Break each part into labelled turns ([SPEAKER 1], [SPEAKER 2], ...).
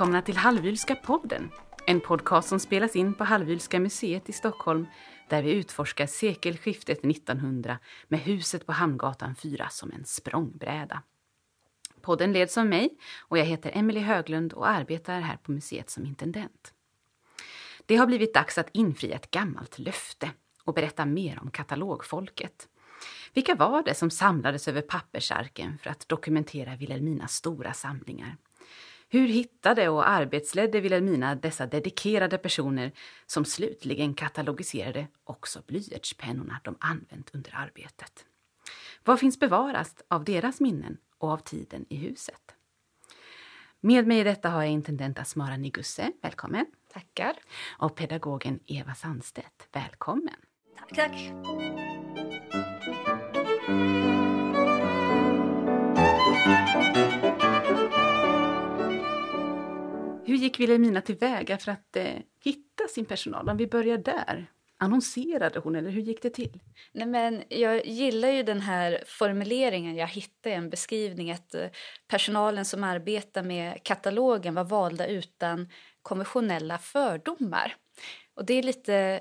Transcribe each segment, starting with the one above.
[SPEAKER 1] välkomna till Halvylska podden. En podcast som spelas in på Halvylska museet i Stockholm där vi utforskar sekelskiftet 1900 med huset på Hamngatan 4 som en språngbräda. Podden leds av mig och jag heter Emelie Höglund och arbetar här på museet som intendent. Det har blivit dags att infria ett gammalt löfte och berätta mer om katalogfolket. Vilka var det som samlades över pappersarken för att dokumentera Vilhelminas stora samlingar? Hur hittade och arbetsledde Vilhelmina dessa dedikerade personer som slutligen katalogiserade också blyertspennorna de använt under arbetet? Vad finns bevarat av deras minnen och av tiden i huset? Med mig i detta har jag intendent Asmara Nigusse, välkommen.
[SPEAKER 2] Tackar.
[SPEAKER 1] Och pedagogen Eva Sandstedt, välkommen.
[SPEAKER 2] Tack, tack.
[SPEAKER 1] Hur gick Vilhelmina tillväga för att eh, hitta sin personal? Om vi börjar där. Annonserade hon eller hur gick det till?
[SPEAKER 2] Nej, men jag gillar ju den här formuleringen jag hittade i en beskrivning att eh, personalen som arbetar med katalogen var valda utan konventionella fördomar. Och det är lite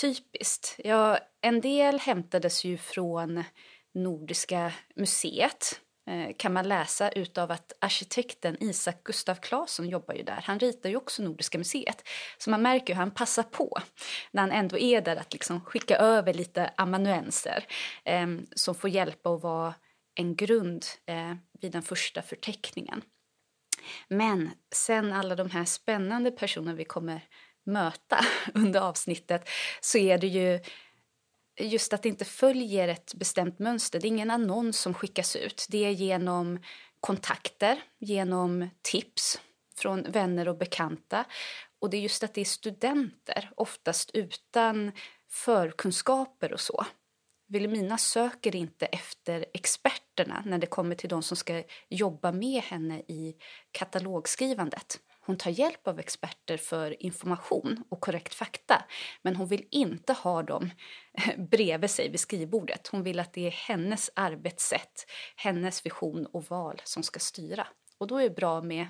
[SPEAKER 2] typiskt. Ja, en del hämtades ju från Nordiska museet Eh, kan man läsa utav att arkitekten Isak Gustav Claesson jobbar ju där. Han ritar ju också Nordiska museet. Så man märker hur han passar på när han ändå är där att liksom skicka över lite amanuenser eh, som får hjälpa att vara en grund eh, vid den första förteckningen. Men sen alla de här spännande personer vi kommer möta under avsnittet så är det ju just att det inte följer ett bestämt mönster. Det är ingen annons som skickas ut. Det är genom kontakter, genom tips från vänner och bekanta. Och det är just att det är studenter, oftast utan förkunskaper och så. Vilhelmina söker inte efter experterna när det kommer till de som ska jobba med henne i katalogskrivandet. Hon tar hjälp av experter för information och korrekt fakta men hon vill inte ha dem eh, bredvid sig vid skrivbordet. Hon vill att det är hennes arbetssätt, hennes vision och val som ska styra. Och då är det bra med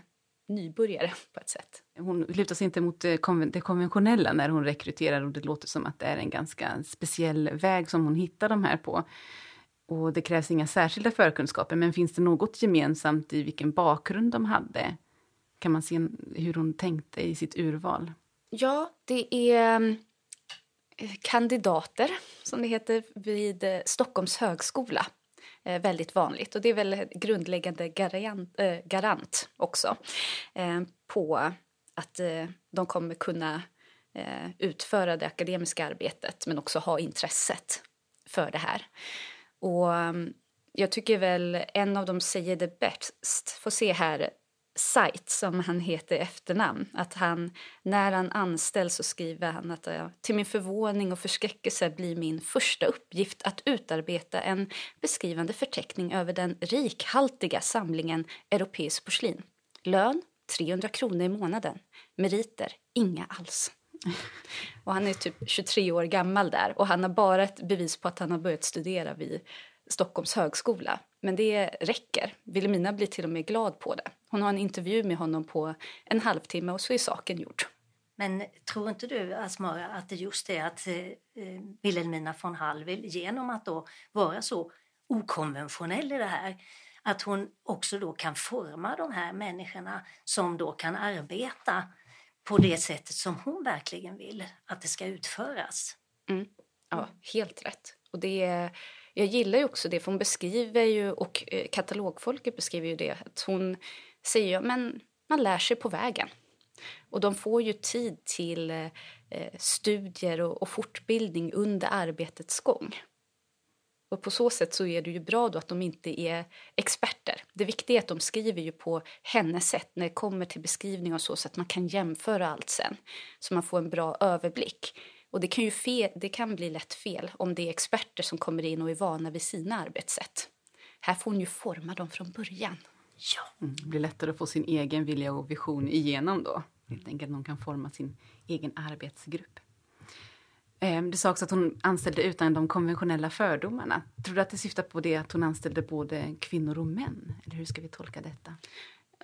[SPEAKER 2] nybörjare på ett sätt.
[SPEAKER 1] Hon lutar sig inte mot eh, det konventionella när hon rekryterar och det låter som att det är en ganska speciell väg som hon hittar de här på. Och det krävs inga särskilda förkunskaper, men finns det något gemensamt i vilken bakgrund de hade? Kan man se hur hon tänkte i sitt urval?
[SPEAKER 2] Ja, det är mm, eh, kandidater, som det heter, vid eh, Stockholms högskola. Eh, väldigt vanligt. Och det är väl grundläggande garant, eh, garant också på att de kommer kunna utföra det akademiska arbetet men också ha intresset för det här. Och mm, jag tycker väl en av dem säger det bäst. Få se här Sight, som han heter i efternamn. Att han, när han anställs så skriver han att till min förvåning och förskräckelse blir min första uppgift att utarbeta en beskrivande förteckning över den rikhaltiga samlingen europeisk porslin. Lön 300 kronor i månaden. Meriter inga alls. Och han är typ 23 år gammal där och han har bara ett bevis på att han har börjat studera vid Stockholms högskola. Men det räcker. Vilhelmina blir till och med glad på det. Hon har en intervju med honom på en halvtimme och så är saken gjord.
[SPEAKER 3] Men tror inte du, Asmara, att det just är att eh, Vilhelmina von Hallwyl genom att då vara så okonventionell i det här att hon också då kan forma de här människorna som då kan arbeta på det sättet som hon verkligen vill att det ska utföras.
[SPEAKER 2] Mm. Ja, helt rätt. Och det är jag gillar ju också det, för hon beskriver ju, och eh, katalogfolket beskriver ju det, att hon säger att men man lär sig på vägen. Och de får ju tid till eh, eh, studier och, och, fortbildning under arbetets gång. Och på så sätt så är det ju bra då att de inte är experter. Det viktiga är att de skriver ju på hennes sätt när det kommer till beskrivning och så, så att man kan jämföra allt sen. Så man får en bra överblick. Och det kan, ju fel, det kan bli lätt fel om det är experter som kommer in och är vana vid sina arbetssätt. Här får hon ju forma dem från början.
[SPEAKER 1] Ja. Mm, det blir lättare att få sin egen vilja och vision igenom då. Helt enkelt någon kan forma sin egen arbetsgrupp. Ehm, det sa också att hon anställde utan de konventionella fördomarna. Tror du att det syftar på det att hon anställde både kvinnor och män? Eller hur ska vi tolka detta?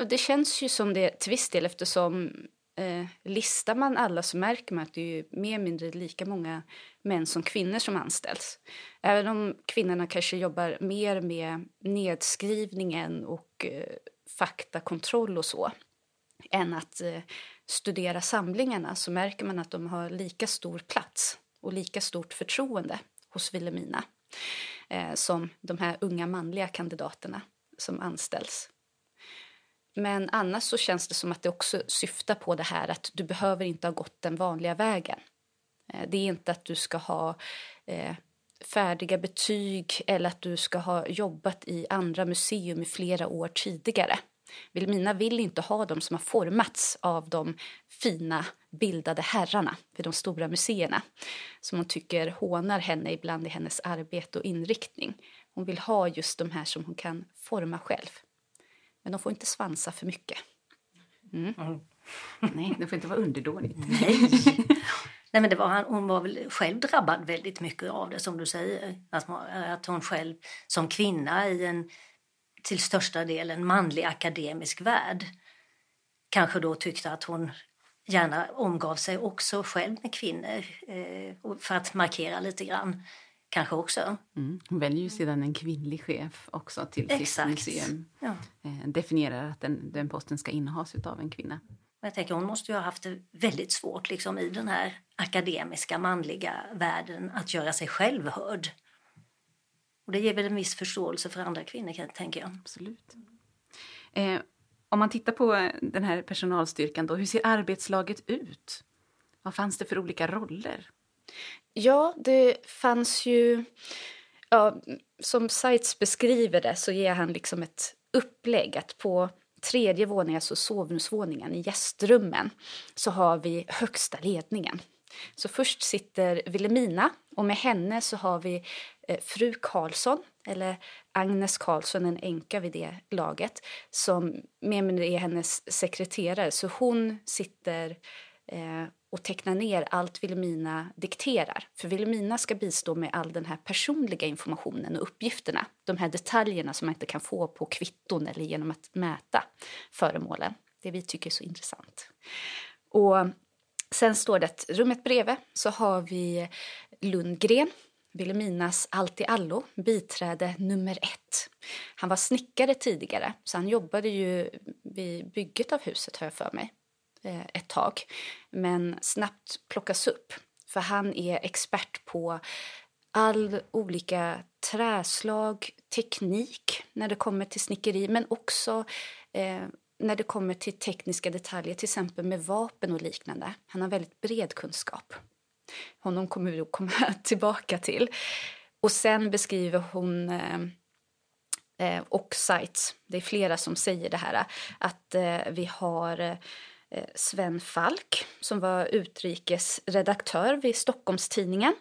[SPEAKER 2] Det känns ju som det till viss del eftersom eh, listar man alla så märker man att det är mer eller mindre lika många män som kvinnor som anställs. Även om kvinnorna kanske jobbar mer med nedskrivningen och eh, faktakontroll och så än att eh, studera samlingarna så märker man att de har lika stor plats och lika stort förtroende hos Vilhelmina eh, som de här unga manliga kandidaterna som anställs. Men annars så känns det som att det också syftar på det här att du behöver inte ha gått den vanliga vägen. Eh, det är inte att du ska ha eh, färdiga betyg eller att du ska ha jobbat i andra museum i flera år tidigare. Vilmina vill inte ha dem som har formats av de fina bildade herrarna vid de stora museerna som hon tycker hånar henne ibland i hennes arbete och inriktning. Hon vill ha just de här som hon kan forma själv. Men de får inte svansa för mycket.
[SPEAKER 1] Mm. Mm. Nej, det får inte vara underdånigt.
[SPEAKER 3] Nej. Nej, men det var, hon var väl själv drabbad väldigt mycket av det som du säger. Att, att hon själv som kvinna i en till största delen manlig akademisk värld kanske då tyckte att hon gärna omgav sig också själv med kvinnor eh, för att markera lite grann kanske också.
[SPEAKER 1] Mm. Hon väljer ju sedan en kvinnlig chef också till Exakt. sitt museum. Ja. Eh, definierar att den, den posten ska innehas av en kvinna.
[SPEAKER 3] Jag tänker hon måste ju ha haft det väldigt svårt liksom, i den här akademiska manliga världen att göra sig själv hörd. Och det ger väl en viss förståelse för andra kvinnor, tänker jag.
[SPEAKER 1] Absolut. Eh, om man tittar på den här personalstyrkan, då, hur ser arbetslaget ut? Vad fanns det för olika roller?
[SPEAKER 2] Ja, det fanns ju... Ja, som Seitz beskriver det så ger han liksom ett upplägg att på tredje våningen, alltså sovrumsvåningen, i gästrummen, så har vi högsta ledningen. Så först sitter Vilhelmina och med henne så har vi eh, fru Karlsson, eller Agnes Karlsson, en änka vid det laget, som med är hennes sekreterare. Så hon sitter eh, och teckna ner allt Vilhelmina dikterar. För Vilhelmina ska bistå med all den här personliga informationen och uppgifterna. De här detaljerna som man inte kan få på kvitton eller genom att mäta föremålen. Det vi tycker är så intressant. Och Sen står det att rummet bredvid så har vi Lundgren, Vilhelminas allt i allo, biträde nummer ett. Han var snickare tidigare, så han jobbade ju vid bygget av huset, har jag för mig, Eh, ett tag. Men snabbt plockas upp, för han är expert på all olika träslag, teknik när det kommer till snickeri, men också eh, när det kommer till tekniska detaljer, till exempel med vapen och liknande. Han har väldigt bred kunskap. Honom kommer vi att komma tillbaka till. Och sen beskriver hon eh, eh och sites, det är flera som säger det här, att eh, vi har eh, Eh, Sven Falk som var utrikesredaktör vid Stockholmstidningen.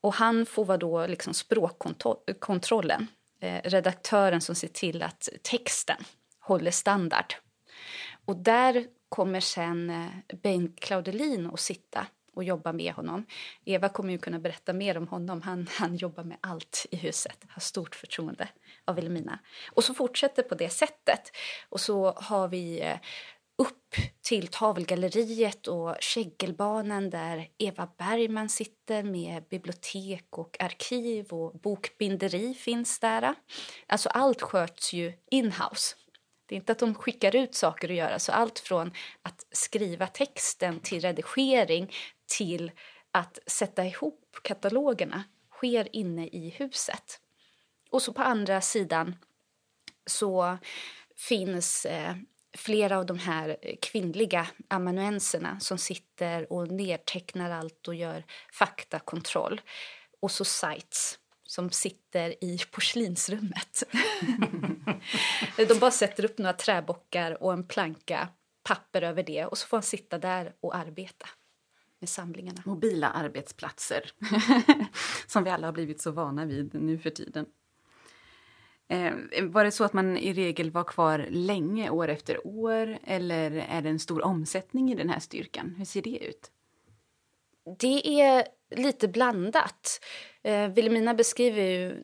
[SPEAKER 2] Och han får vara då liksom språkkontrollen, eh, redaktören som ser till att texten håller standard. Och där kommer sen eh, Bengt Claudelin att sitta och jobba med honom. Eva kommer ju kunna berätta mer om honom. Han, han jobbar med allt i huset, har stort förtroende av Vilhelmina. Och så fortsätter på det sättet. Och så har vi eh, upp till tavelgalleriet och Käggelbanan där Eva Bergman sitter med bibliotek och arkiv och bokbinderi finns där. Alltså allt sköts ju inhouse. Det är inte att de skickar ut saker att göra. Så allt från att skriva texten till redigering till att sätta ihop katalogerna sker inne i huset. Och så på andra sidan så finns eh, flera av de här kvinnliga amanuenserna som sitter och nedtecknar allt och gör faktakontroll. Och så sites som sitter i porslinsrummet. De bara sätter upp några träbockar och en planka, papper över det och så får han sitta där och arbeta med samlingarna.
[SPEAKER 1] Mobila arbetsplatser som vi alla har blivit så vana vid nu för tiden. Eh, var det så att man i regel var kvar länge, år efter år, eller är det en stor omsättning i den här styrkan? Hur ser det ut?
[SPEAKER 2] Det är lite blandat. Eh, Vilhelmina beskriver ju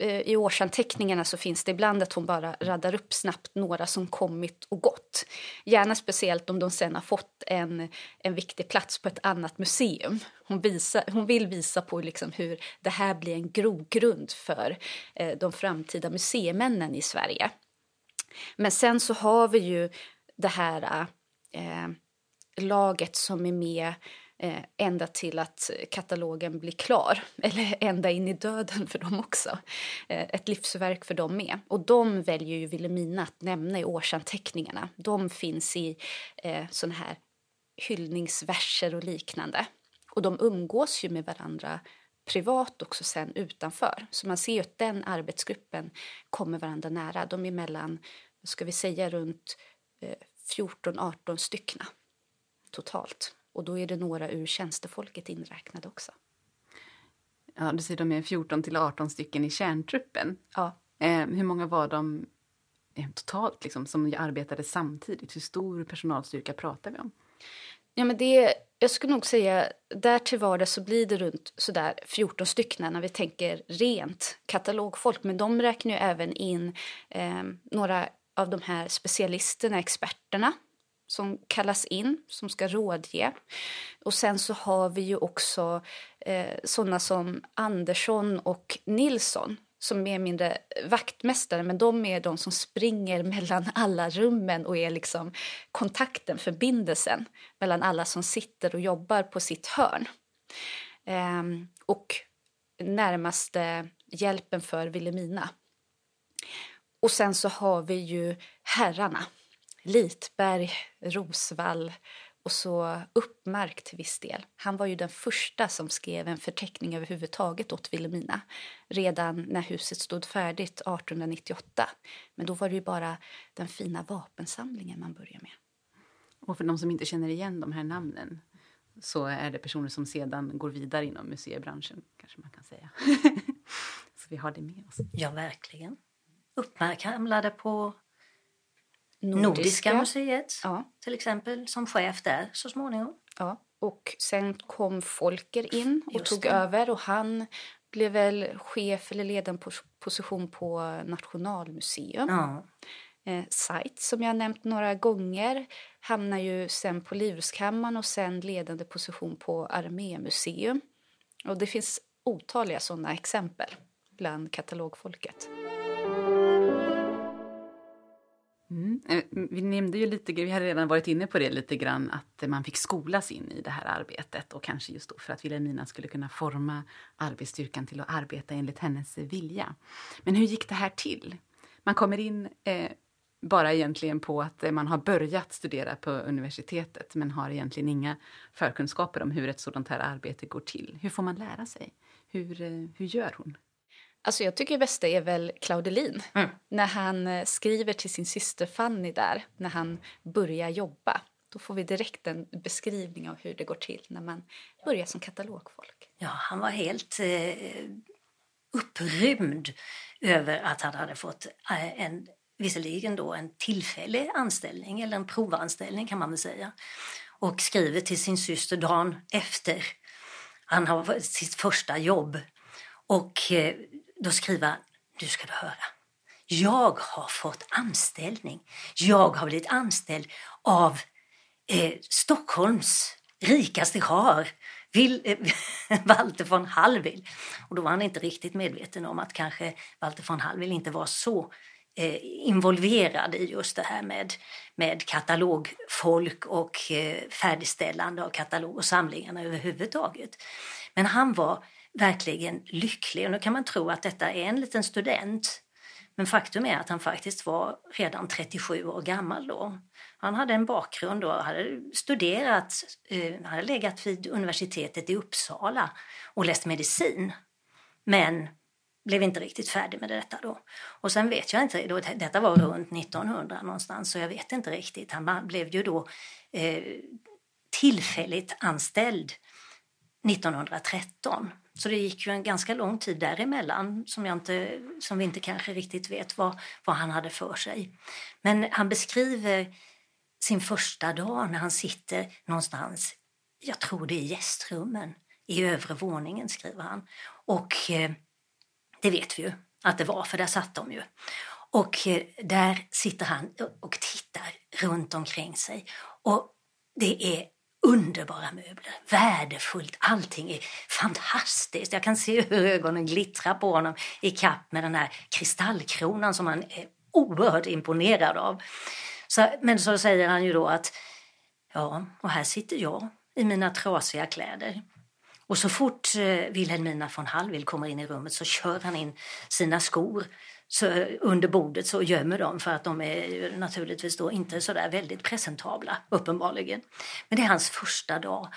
[SPEAKER 2] Eh, i årsanteckningarna så finns det ibland att hon bara raddar upp snabbt några som kommit och gått. Gärna speciellt om de sen har fått en, en viktig plats på ett annat museum. Hon, visa, hon vill visa på liksom hur det här blir en grogrund för eh, de framtida museimännen i Sverige. Men sen så har vi ju det här eh, laget som är med eh, ända till att katalogen blir klar. Eller ända in i döden för dem också. Eh, ett livsverk för dem med. Och de väljer ju Wilhelmina att nämna i årsanteckningarna. De finns i eh, såna här hyllningsverser och liknande. Och de umgås ju med varandra privat också sen utanför. Så man ser ju att den arbetsgruppen kommer varandra nära. De är mellan, ska vi säga, runt eh, 14-18 stycken styckna totalt. Och då är det några ur tjänstefolket inräknade också.
[SPEAKER 1] Ja, du säger de är 14 till 18 stycken i kärntruppen.
[SPEAKER 2] Ja.
[SPEAKER 1] Eh, hur många var de eh, totalt liksom, som arbetade samtidigt? Hur stor personalstyrka pratar vi om?
[SPEAKER 2] Ja, men det, jag skulle nog säga där till vardags så blir det runt sådär 14 stycken när vi tänker rent katalogfolk. Men de räknar ju även in eh, några av de här specialisterna, experterna som kallas in, som ska rådge. Och sen så har vi ju också eh, sådana som Andersson och Nilsson som är mindre vaktmästare, men de är de som springer mellan alla rummen och är liksom kontakten, förbindelsen mellan alla som sitter och jobbar på sitt hörn. Ehm, och närmaste hjälpen för Vilhelmina. Och sen så har vi ju herrarna Litberg, Rosvall och så Uppmark till viss del. Han var ju den första som skrev en förteckning överhuvudtaget åt Vilhelmina redan när huset stod färdigt 1898. Men då var det ju bara den fina vapensamlingen man började med.
[SPEAKER 1] Och för de som inte känner igen de här namnen så är det personer som sedan går vidare inom museibranschen, kanske man kan säga. så vi har det med oss.
[SPEAKER 3] Ja, verkligen. Uppmark hamnade på Nordiska, Nordiska museet ja. till exempel, som chef där så småningom.
[SPEAKER 2] Ja, och sen kom Folker in och Just tog det. över och han blev väl chef eller ledande position på Nationalmuseum. Ja. Eh, Site, som jag nämnt några gånger, hamnar ju sen på Livrustkammaren och sen ledande position på Armémuseum. Och det finns otaliga sådana exempel bland katalogfolket.
[SPEAKER 1] Mm. Eh, vi nämnde ju lite, vi hade redan varit inne på det lite grann, att man fick skolas in i det här arbetet och kanske just då för att Wilhelmina skulle kunna forma arbetsstyrkan till att arbeta enligt hennes vilja. Men hur gick det här till? Man kommer in eh, bara egentligen på att eh, man har börjat studera på universitetet men har egentligen inga förkunskaper om hur ett sådant här arbete går till. Hur får man lära sig? Hur, eh, hur gör hon?
[SPEAKER 2] Alltså jag tycker bästa är väl Claudelin. Mm. När han eh, skriver till sin syster Fanny där, när han börjar jobba. Då får vi direkt en beskrivning av hur det går till när man börjar som katalogfolk.
[SPEAKER 3] Ja, han var helt eh, upprymd över att han hade fått eh, en, visserligen då en tillfällig anställning, eller en provanställning kan man väl säga. Och skriver till sin syster dagen efter han har sitt första jobb. Och eh, då skriver han, du ska du höra. Jag har fått anställning. Jag har blivit anställd av eh, Stockholms rikaste karl, eh, Walter von Hallwyl. Och då var han inte riktigt medveten om att kanske Walter von Hallwyl inte var så eh, involverad i just det här med, med katalogfolk och eh, färdigställande av katalog och samlingarna överhuvudtaget. Men han var verkligen lycklig. Och nu kan man tro att detta är en liten student. Men faktum är att han faktiskt var redan 37 år gammal då. Han hade en bakgrund och hade studerat, eh, hade legat vid universitetet i Uppsala och läst medicin. Men blev inte riktigt färdig med detta då. Och sen vet jag inte, då, detta var runt 1900 någonstans, så jag vet inte riktigt. Han blev ju då eh, tillfälligt anställd 1913 så det gick ju en ganska lång tid däremellan som, jag inte, som vi inte kanske riktigt vet vad, vad han hade för sig. Men han beskriver sin första dag när han sitter någonstans, jag tror det är gästrummen, i övre våningen skriver han. Och eh, det vet vi ju, att det var, för där satt de ju. Och eh, där sitter han och tittar runt omkring sig. Och det är underbara möbler, värdefullt, allting är fantastiskt. Jag kan se hur ögonen glittrar på honom i kapp med den här kristallkronan som han är oerhört imponerad av. Så, men så säger han ju då att ja, och här sitter jag i mina trasiga kläder. Och så fort eh, Wilhelmina von Hallwyl kommer in i rummet så kör han in sina skor så, under bordet så gömmer de för att de är naturligtvis då inte så där väldigt presentabla uppenbarligen. Men det är hans första dag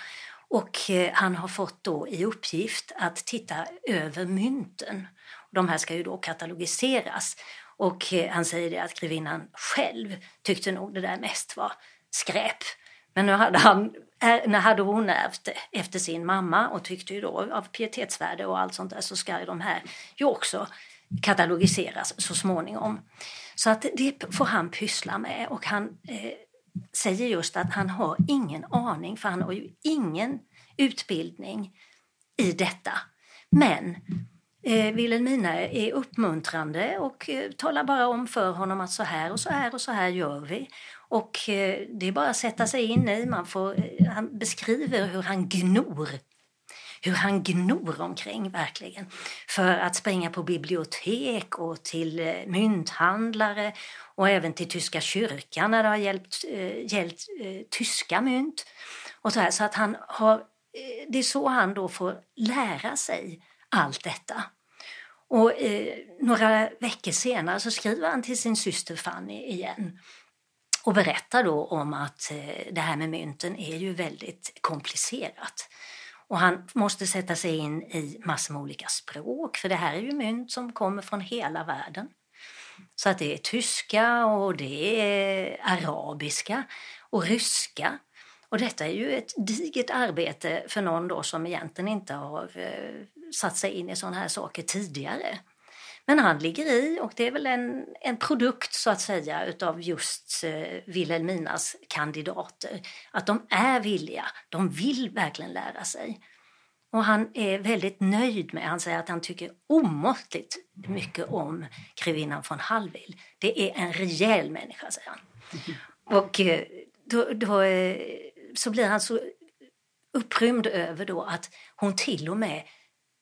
[SPEAKER 3] och eh, han har fått då i uppgift att titta över mynten. De här ska ju då katalogiseras och eh, han säger det att grevinnan själv tyckte nog det där mest var skräp. Men nu hade, han, när hade hon ärvt efter sin mamma och tyckte ju då av pietetsvärde och allt sånt där så ska de här ju också katalogiseras så småningom. Så att det får han pyssla med och han eh, säger just att han har ingen aning för han har ju ingen utbildning i detta. Men eh, Wilhelmina är uppmuntrande och eh, talar bara om för honom att så här och så här och så här gör vi. Och eh, det är bara att sätta sig in i, man får, eh, han beskriver hur han gnor hur han gnor omkring verkligen. För att springa på bibliotek och till eh, mynthandlare och även till tyska kyrkan när det har hjälpt, eh, hjälpt eh, tyska mynt. Och så, här, så att han har, eh, det är så han då får lära sig allt detta. Och eh, några veckor senare så skriver han till sin syster Fanny igen och berättar då om att eh, det här med mynten är ju väldigt komplicerat. Och han måste sätta sig in i massor med olika språk, för det här är ju mynt som kommer från hela världen. Så att det är tyska och det är arabiska och ryska. Och detta är ju ett digert arbete för någon då som egentligen inte har eh, satt sig in i sådana här saker tidigare. Men han ligger i och det är väl en, en produkt så att säga utav just eh, Wilhelminas kandidater. Att de är villiga, de vill verkligen lära sig. Och han är väldigt nöjd med, han säger att han tycker omåttligt mycket om grevinnan von Hallwyl. Det är en rejäl människa, säger han. Och eh, då, då eh, så blir han så upprymd över då att hon till och med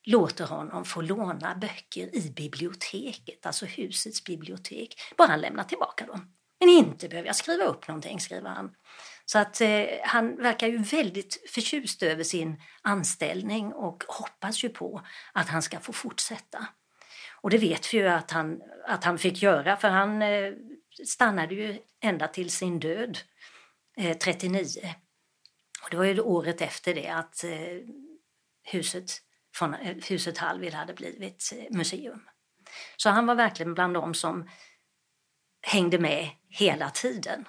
[SPEAKER 3] låter honom få låna böcker i biblioteket, alltså husets bibliotek. Bara han lämnar tillbaka dem. Men inte behöver jag skriva upp någonting, skriver han. Så att eh, han verkar ju väldigt förtjust över sin anställning och hoppas ju på att han ska få fortsätta. Och det vet vi ju att han, att han fick göra för han eh, stannade ju ända till sin död eh, 39. Och det var ju året efter det att eh, huset från eh, huset Hallwyl hade blivit eh, museum. Så han var verkligen bland dem som hängde med hela tiden.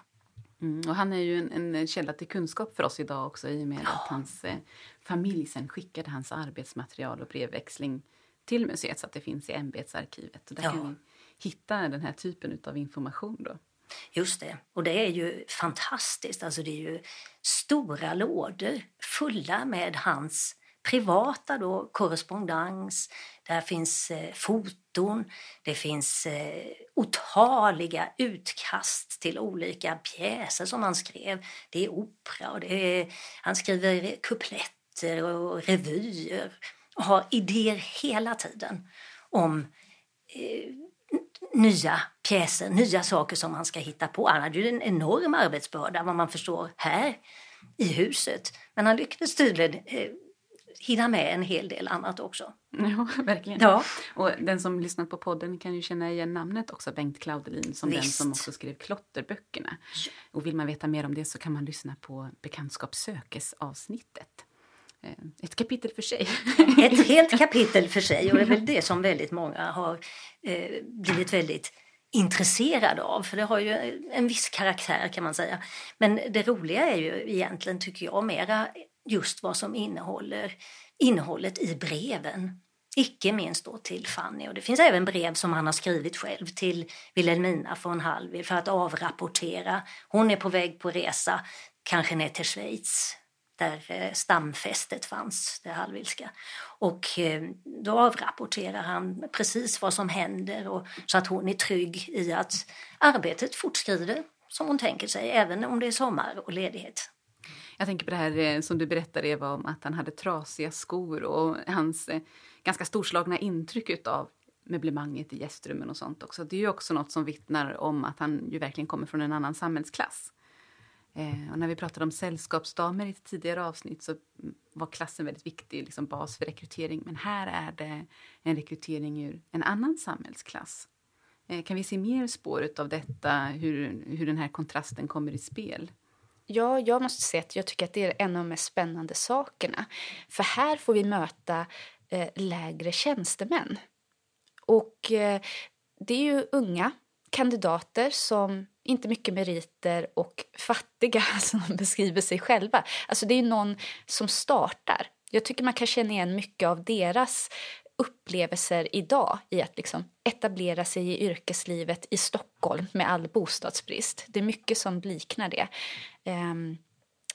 [SPEAKER 1] Mm, och han är ju en, en, källa till kunskap för oss idag också i och med att hans eh, familj sen skickade hans arbetsmaterial och brevväxling till museet så att det finns i ämbetsarkivet. Och där ja. kan vi hitta den här typen av information. Då.
[SPEAKER 3] Just det. Och det är ju fantastiskt. Alltså det är ju stora lådor fulla med hans privata då, korrespondens, där finns eh, foton, det finns eh, otaliga utkast till olika pjäser som han skrev. Det är opera och det är, han skriver kupletter och revyer och har idéer hela tiden om eh, nya pjäser, nya saker som han ska hitta på. Han hade ju en enorm arbetsbörda vad man förstår här i huset. Men han lyckades tydligen eh, hinna med en hel del annat också.
[SPEAKER 1] Ja, verkligen. Ja. Och den som lyssnat på podden kan ju känna igen namnet också, Bengt Claudelin, som Visst. den som också skrev klotterböckerna. Och vill man veta mer om det så kan man lyssna på Bekantskap avsnittet. Eh, ett kapitel för sig.
[SPEAKER 3] Ett helt kapitel för sig och det är väl det som väldigt många har eh, blivit väldigt intresserade av, för det har ju en viss karaktär kan man säga. Men det roliga är ju egentligen, tycker jag, mera just vad som innehåller innehållet i breven. Icke minst då till Fanny. Och det finns även brev som han har skrivit själv till Wilhelmina von Hallwyl för att avrapportera. Hon är på väg på resa, kanske ner till Schweiz där eh, stamfästet fanns, det Hallwylska. Och eh, då avrapporterar han precis vad som händer och, så att hon är trygg i att arbetet fortskrider som hon tänker sig, även om det är sommar och ledighet.
[SPEAKER 1] Jag tänker på det här eh, som du berättade Eva om att han hade trasiga skor och hans eh, ganska storslagna intryck av möblemanget i gästrummen och sånt också. Det är ju också något som vittnar om att han ju verkligen kommer från en annan samhällsklass. Eh, och när vi pratade om sällskapsdamer i ett tidigare avsnitt så mm, var klassen väldigt viktig, liksom bas för rekrytering. Men här är det en rekrytering ur en annan samhällsklass. Eh, kan vi se mer spår av detta, hur, hur den här kontrasten kommer i spel?
[SPEAKER 2] Ja, jag måste säga att jag tycker att det är en av de mest spännande sakerna. För här får vi möta eh, lägre tjänstemän. Och eh, det är ju unga kandidater som inte mycket meriter och fattiga som beskriver sig själva. Alltså det är ju någon som startar. Jag tycker man kan känna igen mycket av deras upplevelser idag i att liksom etablera sig i yrkeslivet i Stockholm med all bostadsbrist. Det är mycket som liknar det. Um,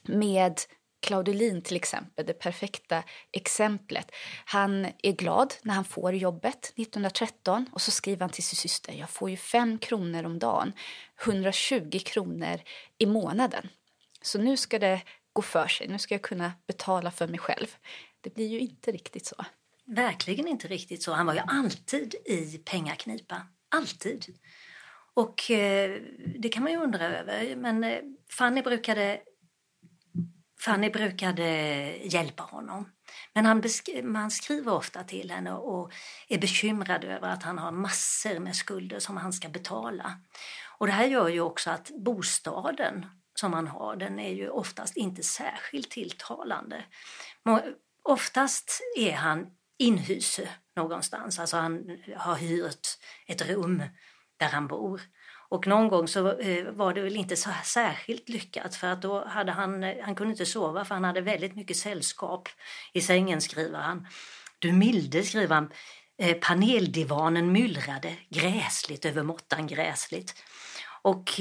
[SPEAKER 2] med Claudelin till exempel, det perfekta exemplet. Han är glad när han får jobbet 1913 och så skriver han till sin syster, jag får ju 5 kronor om dagen, 120 kronor i månaden. Så nu ska det gå för sig, nu ska jag kunna betala för mig själv. Det blir ju inte riktigt så.
[SPEAKER 3] Verkligen inte riktigt så. Han var ju alltid i pengaknipa. Alltid. Och eh, det kan man ju undra över. Men eh, Fanny brukade Fanny brukade hjälpa honom. Men han man skriver ofta till henne och är bekymrad över att han har massor med skulder som han ska betala. Och det här gör ju också att bostaden som han har, den är ju oftast inte särskilt tilltalande. Oftast är han inhyse någonstans, alltså han har hyrt ett rum där han bor. Och någon gång så eh, var det väl inte så särskilt lyckat för att då hade han, eh, han kunde inte sova för han hade väldigt mycket sällskap i sängen skriver han. Du milde skriver han, eh, paneldivanen myllrade gräsligt över måttan gräsligt. Och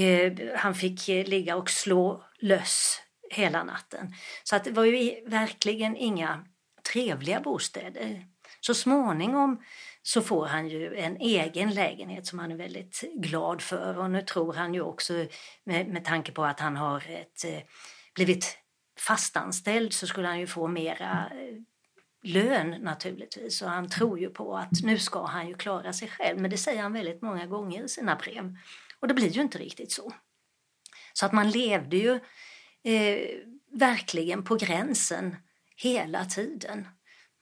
[SPEAKER 3] han fick ligga och slå löss hela natten. Så att det var ju verkligen inga trevliga bostäder. Så småningom så får han ju en egen lägenhet som han är väldigt glad för. Och nu tror han ju också, med, med tanke på att han har ett, eh, blivit fastanställd, så skulle han ju få mera eh, lön naturligtvis. Och han tror ju på att nu ska han ju klara sig själv. Men det säger han väldigt många gånger i sina brev. Och det blir ju inte riktigt så. Så att man levde ju eh, verkligen på gränsen hela tiden.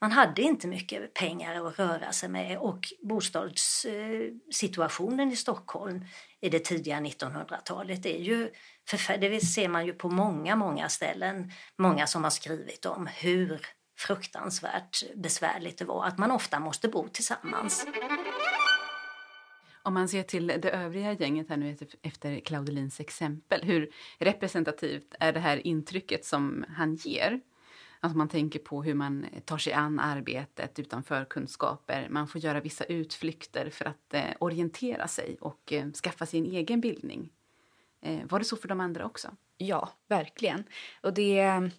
[SPEAKER 3] Man hade inte mycket pengar att röra sig med och bostadssituationen i Stockholm i det tidiga 1900-talet är ju det ser man ju på många, många ställen. Många som har skrivit om hur fruktansvärt besvärligt det var att man ofta måste bo tillsammans.
[SPEAKER 1] Om man ser till det övriga gänget här nu efter Claudelins exempel, hur representativt är det här intrycket som han ger? Alltså man tänker på hur man tar sig an arbetet utan förkunskaper. Man får göra vissa utflykter för att eh, orientera sig och eh, skaffa sin egen bildning. Eh, var det så för de andra också?
[SPEAKER 2] Ja, verkligen. Och det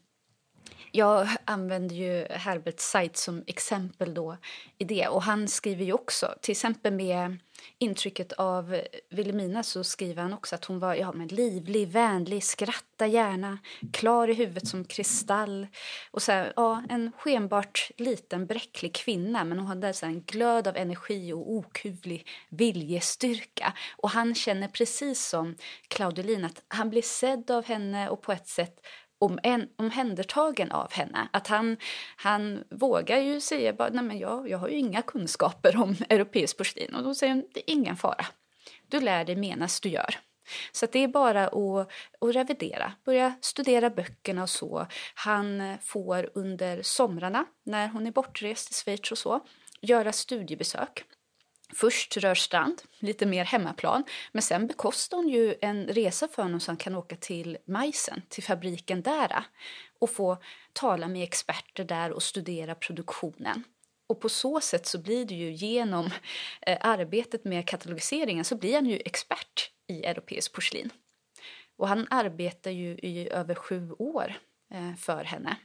[SPEAKER 2] jag använder ju Herbert Seitz som exempel då i det. Och han skriver ju också, till exempel med intrycket av Wilhelmina så skriver han också att hon var ja, men livlig, vänlig, skratta gärna, klar i huvudet som kristall. Och så här, ja, en skenbart liten bräcklig kvinna men hon hade så en glöd av energi och okuvlig viljestyrka. Och han känner precis som Claudelin att han blir sedd av henne och på ett sätt om en, omhändertagen av henne. Att han, han vågar ju säga bara, nej men jag, jag har ju inga kunskaper om europeisk porslin. Och då säger hon, det är ingen fara. Du lär dig medan du gör. Så det är bara att, att revidera, börja studera böckerna och så. Han får under somrarna, när hon är bortrest i Schweiz och så, göra studiebesök Först Rörstrand, lite mer hemmaplan. Men sen bekostar hon ju en resa för honom så han kan åka till Majsen, till fabriken där äh, och få tala med experter där och studera produktionen. Och på så sätt så blir det ju genom eh, arbetet med katalogiseringen så blir han ju expert i europeisk porslin. Och han arbetar ju i över sju år eh, för henne.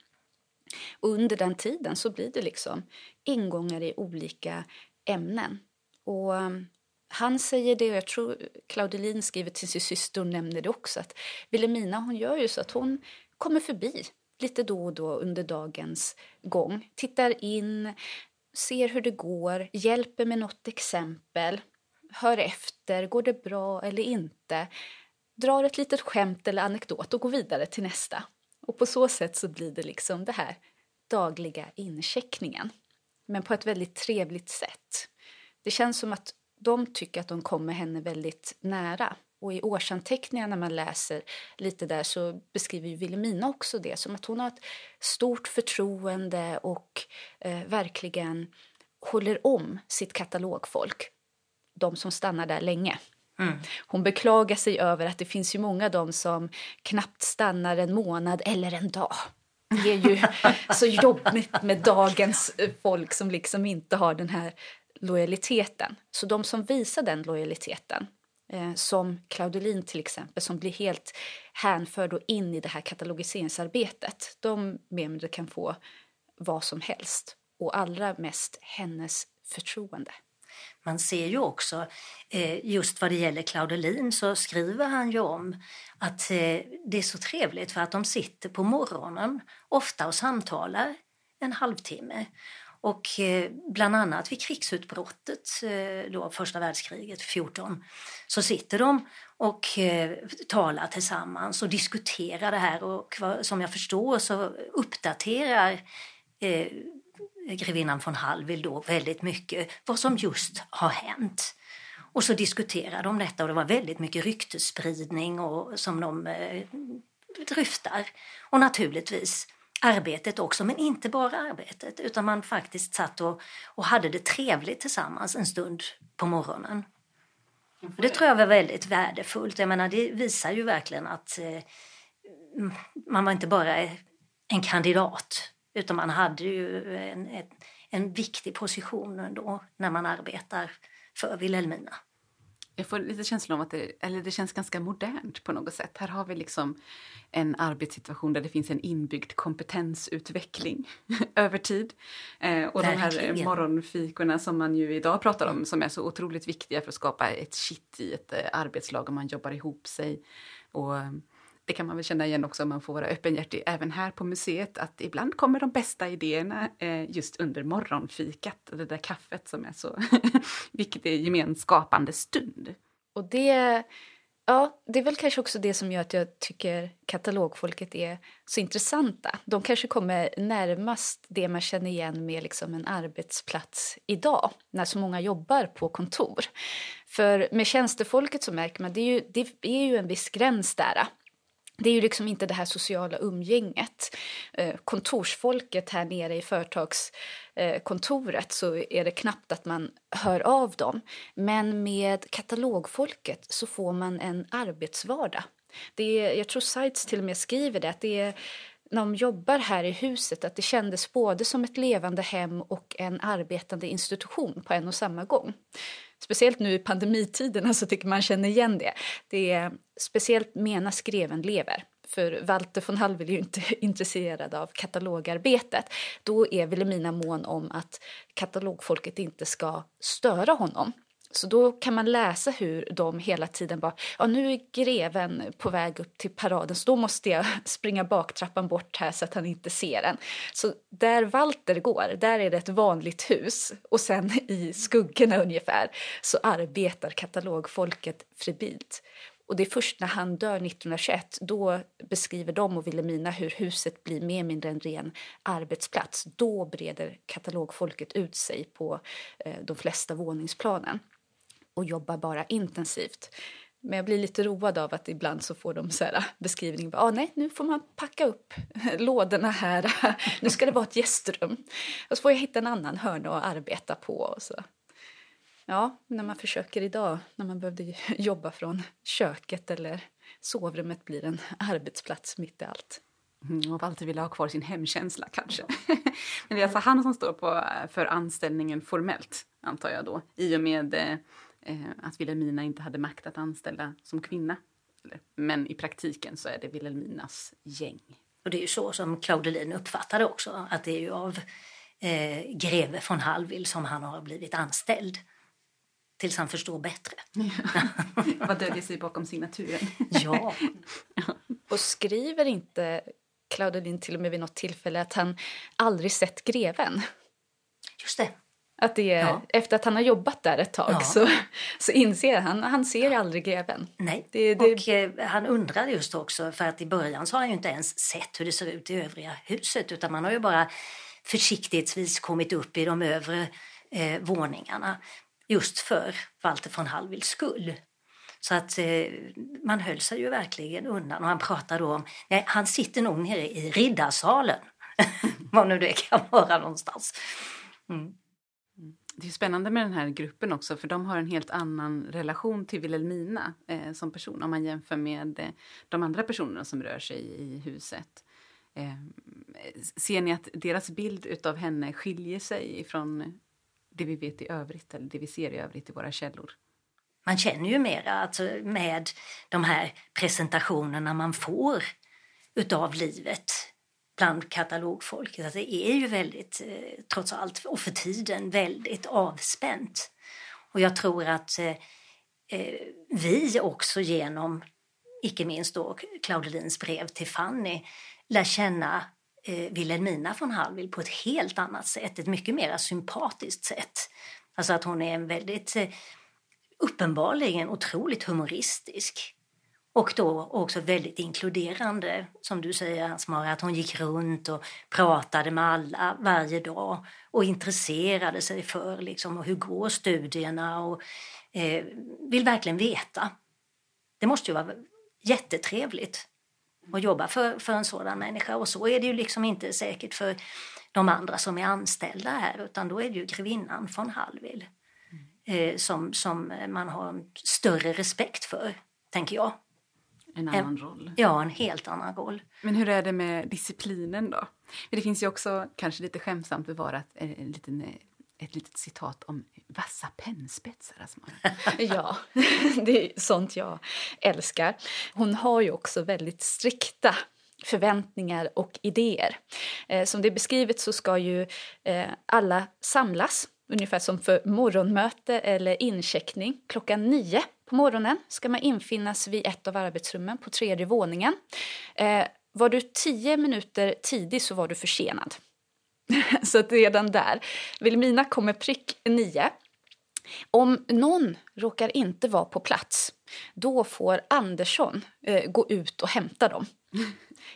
[SPEAKER 2] Och under den tiden så blir det liksom ingångar i olika ämnen. Och ehm, han säger det, och jag tror Claudelin skriver till sin syster och nämner det också, att Wilhelmina hon gör ju så att hon kommer förbi lite då och då under dagens gång. Tittar in, ser hur det går, hjälper med något exempel, hör efter, går det bra eller inte, drar ett litet skämt eller anekdot och går vidare till nästa. Och på så sätt så blir det liksom det här dagliga incheckningen. Men på ett väldigt trevligt sätt. Det känns som att de tycker att de kommer henne väldigt nära. Och i årsanteckningarna när man läser lite där så beskriver ju Wilhelmina också det som att hon har ett stort förtroende och eh, verkligen håller om sitt katalogfolk. De som stannar där länge. Mm. Hon beklagar sig över att det finns ju många de som knappt stannar en månad eller en dag. Det är ju så jobbigt med dagens folk som liksom inte har den här lojaliteten. Så de som visar den lojaliteten, eh, som Claudelin till exempel, som blir helt hänförd och in i det här katalogiseringsarbetet, de mer kan få vad som helst och allra mest hennes förtroende.
[SPEAKER 3] Man ser ju också, eh, just vad det gäller Claudelin, så skriver han ju om att eh, det är så trevligt för att de sitter på morgonen ofta och samtalar en halvtimme. Och eh, bland annat vid krigsutbrottet, eh, då första världskriget 14, så sitter de och eh, talar tillsammans och diskuterar det här och som jag förstår så uppdaterar grevinnan von Hallwyl då väldigt mycket vad som just har hänt. Och så diskuterade de detta och det var väldigt mycket ryktesspridning och, som de eh, dryftar. Och naturligtvis arbetet också, men inte bara arbetet utan man faktiskt satt och, och hade det trevligt tillsammans en stund på morgonen. Och det tror jag var väldigt värdefullt. Jag menar, det visar ju verkligen att eh, man var inte bara en kandidat utan man hade ju en, en, en viktig position ändå när man arbetar för Vilhelmina.
[SPEAKER 1] Jag får lite känslan av att det, eller det känns ganska modernt på något sätt. Här har vi liksom en arbetssituation där det finns en inbyggd kompetensutveckling över tid. Eh, och Verkligen. de här morgonfikorna som man ju idag pratar om som är så otroligt viktiga för att skapa ett kitt i ett eh, arbetslag och man jobbar ihop sig. Och det kan man väl känna igen också om man får vara öppenhjärtig även här på museet, att ibland kommer de bästa idéerna eh, just under morgonfikat, det där kaffet som är så viktig gemenskapande stund.
[SPEAKER 2] Och det, ja, det är väl kanske också det som gör att jag tycker katalogfolket är så intressanta. De kanske kommer närmast det man känner igen med liksom en arbetsplats idag, när så många jobbar på kontor. För med tjänstefolket så märker man, det är ju, det är ju en viss gräns där det är ju liksom inte det här sociala umgänget. Eh, kontorsfolket här nere i företagskontoret så är det knappt att man hör av dem. Men med katalogfolket så får man en arbetsvardag. Det är, jag tror Sites till och med skriver det, att det är när de jobbar här i huset att det kändes både som ett levande hem och en arbetande institution på en och samma gång. Speciellt nu i pandemitiderna så tycker man känner igen det. Det är speciellt Mena Skreven lever. För Walter von Hall är ju inte intresserad av katalogarbetet. Då är Wilhelmina mån om att katalogfolket inte ska störa honom. Så då kan man läsa hur de hela tiden bara, ja nu är greven på väg upp till paraden så då måste jag springa baktrappan bort här så att han inte ser den. Så där Walter går, där är det ett vanligt hus och sen i skuggorna ungefär så arbetar katalogfolket fribilt. Och det är först när han dör 1921, då beskriver de och Wilhelmina hur huset blir mer eller mindre en ren arbetsplats. Då breder katalogfolket ut sig på eh, de flesta våningsplanen och jobbar bara intensivt. Men jag blir lite road av att ibland så får de så här beskrivning. Ah, nej, nu får man packa upp lådorna här. nu ska det vara ett gästrum. Och så får jag hitta en annan hörna att arbeta på. Och så. Ja, när man försöker idag, när man behövde jobba från köket eller sovrummet blir en arbetsplats mitt i allt.
[SPEAKER 1] Mm, och alltid ville ha kvar sin hemkänsla kanske. Men det är alltså han som står på, för anställningen formellt, antar jag då, i och med eh, att Wilhelmina inte hade makt att anställa som kvinna. Men i praktiken så är det Wilhelminas gäng.
[SPEAKER 3] Och det är ju så som Claudelin uppfattade också, att det är ju av eh, greve von Hallwyl som han har blivit anställd. Tills han förstår bättre.
[SPEAKER 1] Vad döljer sig bakom signaturen?
[SPEAKER 3] ja.
[SPEAKER 2] Och skriver inte Claudelin till och med vid något tillfälle att han aldrig sett greven?
[SPEAKER 3] Just det.
[SPEAKER 2] Att det är,
[SPEAKER 3] Ja.
[SPEAKER 2] Efter att han har jobbat där ett tag
[SPEAKER 3] Ja.
[SPEAKER 2] så, så inser han han ser aldrig greven.
[SPEAKER 3] Nej,
[SPEAKER 2] Det- det-
[SPEAKER 3] och eh, han undrade just också, för att i början så har han ju inte ens sett hur det ser ut i övriga huset utan man har ju bara försiktighetsvis kommit upp i de övre eh, våningarna just för Walter von Hallwyls skull. Så att eh, man höll sig ju verkligen undan och han pratade då om, nej han sitter nog nere i riddarsalen. Var nu det kan vara någonstans.
[SPEAKER 1] Det är spännande med den här gruppen också för de har en helt annan relation till Wilhelmina eh, som person om man jämför med eh, de andra personerna som rör sig i huset. Eh, ser ni att deras bild utav henne skiljer sig ifrån det vi vet i övrigt eller det vi ser i övrigt i våra källor?
[SPEAKER 3] Man känner ju mera alltså, med de här presentationerna man får utav livet bland katalogfolket. Att det är ju väldigt, eh, trots allt, och för tiden väldigt avspänt. Och jag tror att eh, eh vi också genom, icke minst då Claudelins brev till Fanny, lär känna eh, Wilhelmina von Hallwyl på ett helt annat sätt, ett mycket mer sympatiskt sätt. Alltså att hon är en väldigt eh, uppenbarligen otroligt humoristisk. Och då också väldigt inkluderande, som du säger Ansmara, att hon gick runt och pratade med alla varje dag och intresserade sig för liksom, hur går studierna och eh, vill verkligen veta. Det måste ju vara jättetrevligt att jobba för, för en sådan människa och så är det ju liksom inte säkert för de andra som är anställda här utan då är det ju grevinnan von Hallwyl eh, som, som man har större respekt för, tänker jag.
[SPEAKER 1] En annan roll.
[SPEAKER 3] Ja, en helt annan roll.
[SPEAKER 1] Men hur är det med disciplinen då? Det finns ju också, kanske lite skämtsamt bevarat, en, en liten, eh, ett litet citat om vassa pennspetsar. Asmara.
[SPEAKER 2] Ja, det är sånt jag älskar. Hon har ju också väldigt strikta förväntningar och idéer. Eh, som det är beskrivet så ska ju eh, alla samlas ungefär som för morgonmöte eller incheckning. Klockan nio på morgonen ska man infinnas vid ett av arbetsrummen på tredje våningen. Eh, var du tio minuter tidig så var du försenad. så att redan där. Vilhelmina kommer prick nio. Om någon råkar inte vara på plats, då får Andersson eh, gå ut och hämta dem.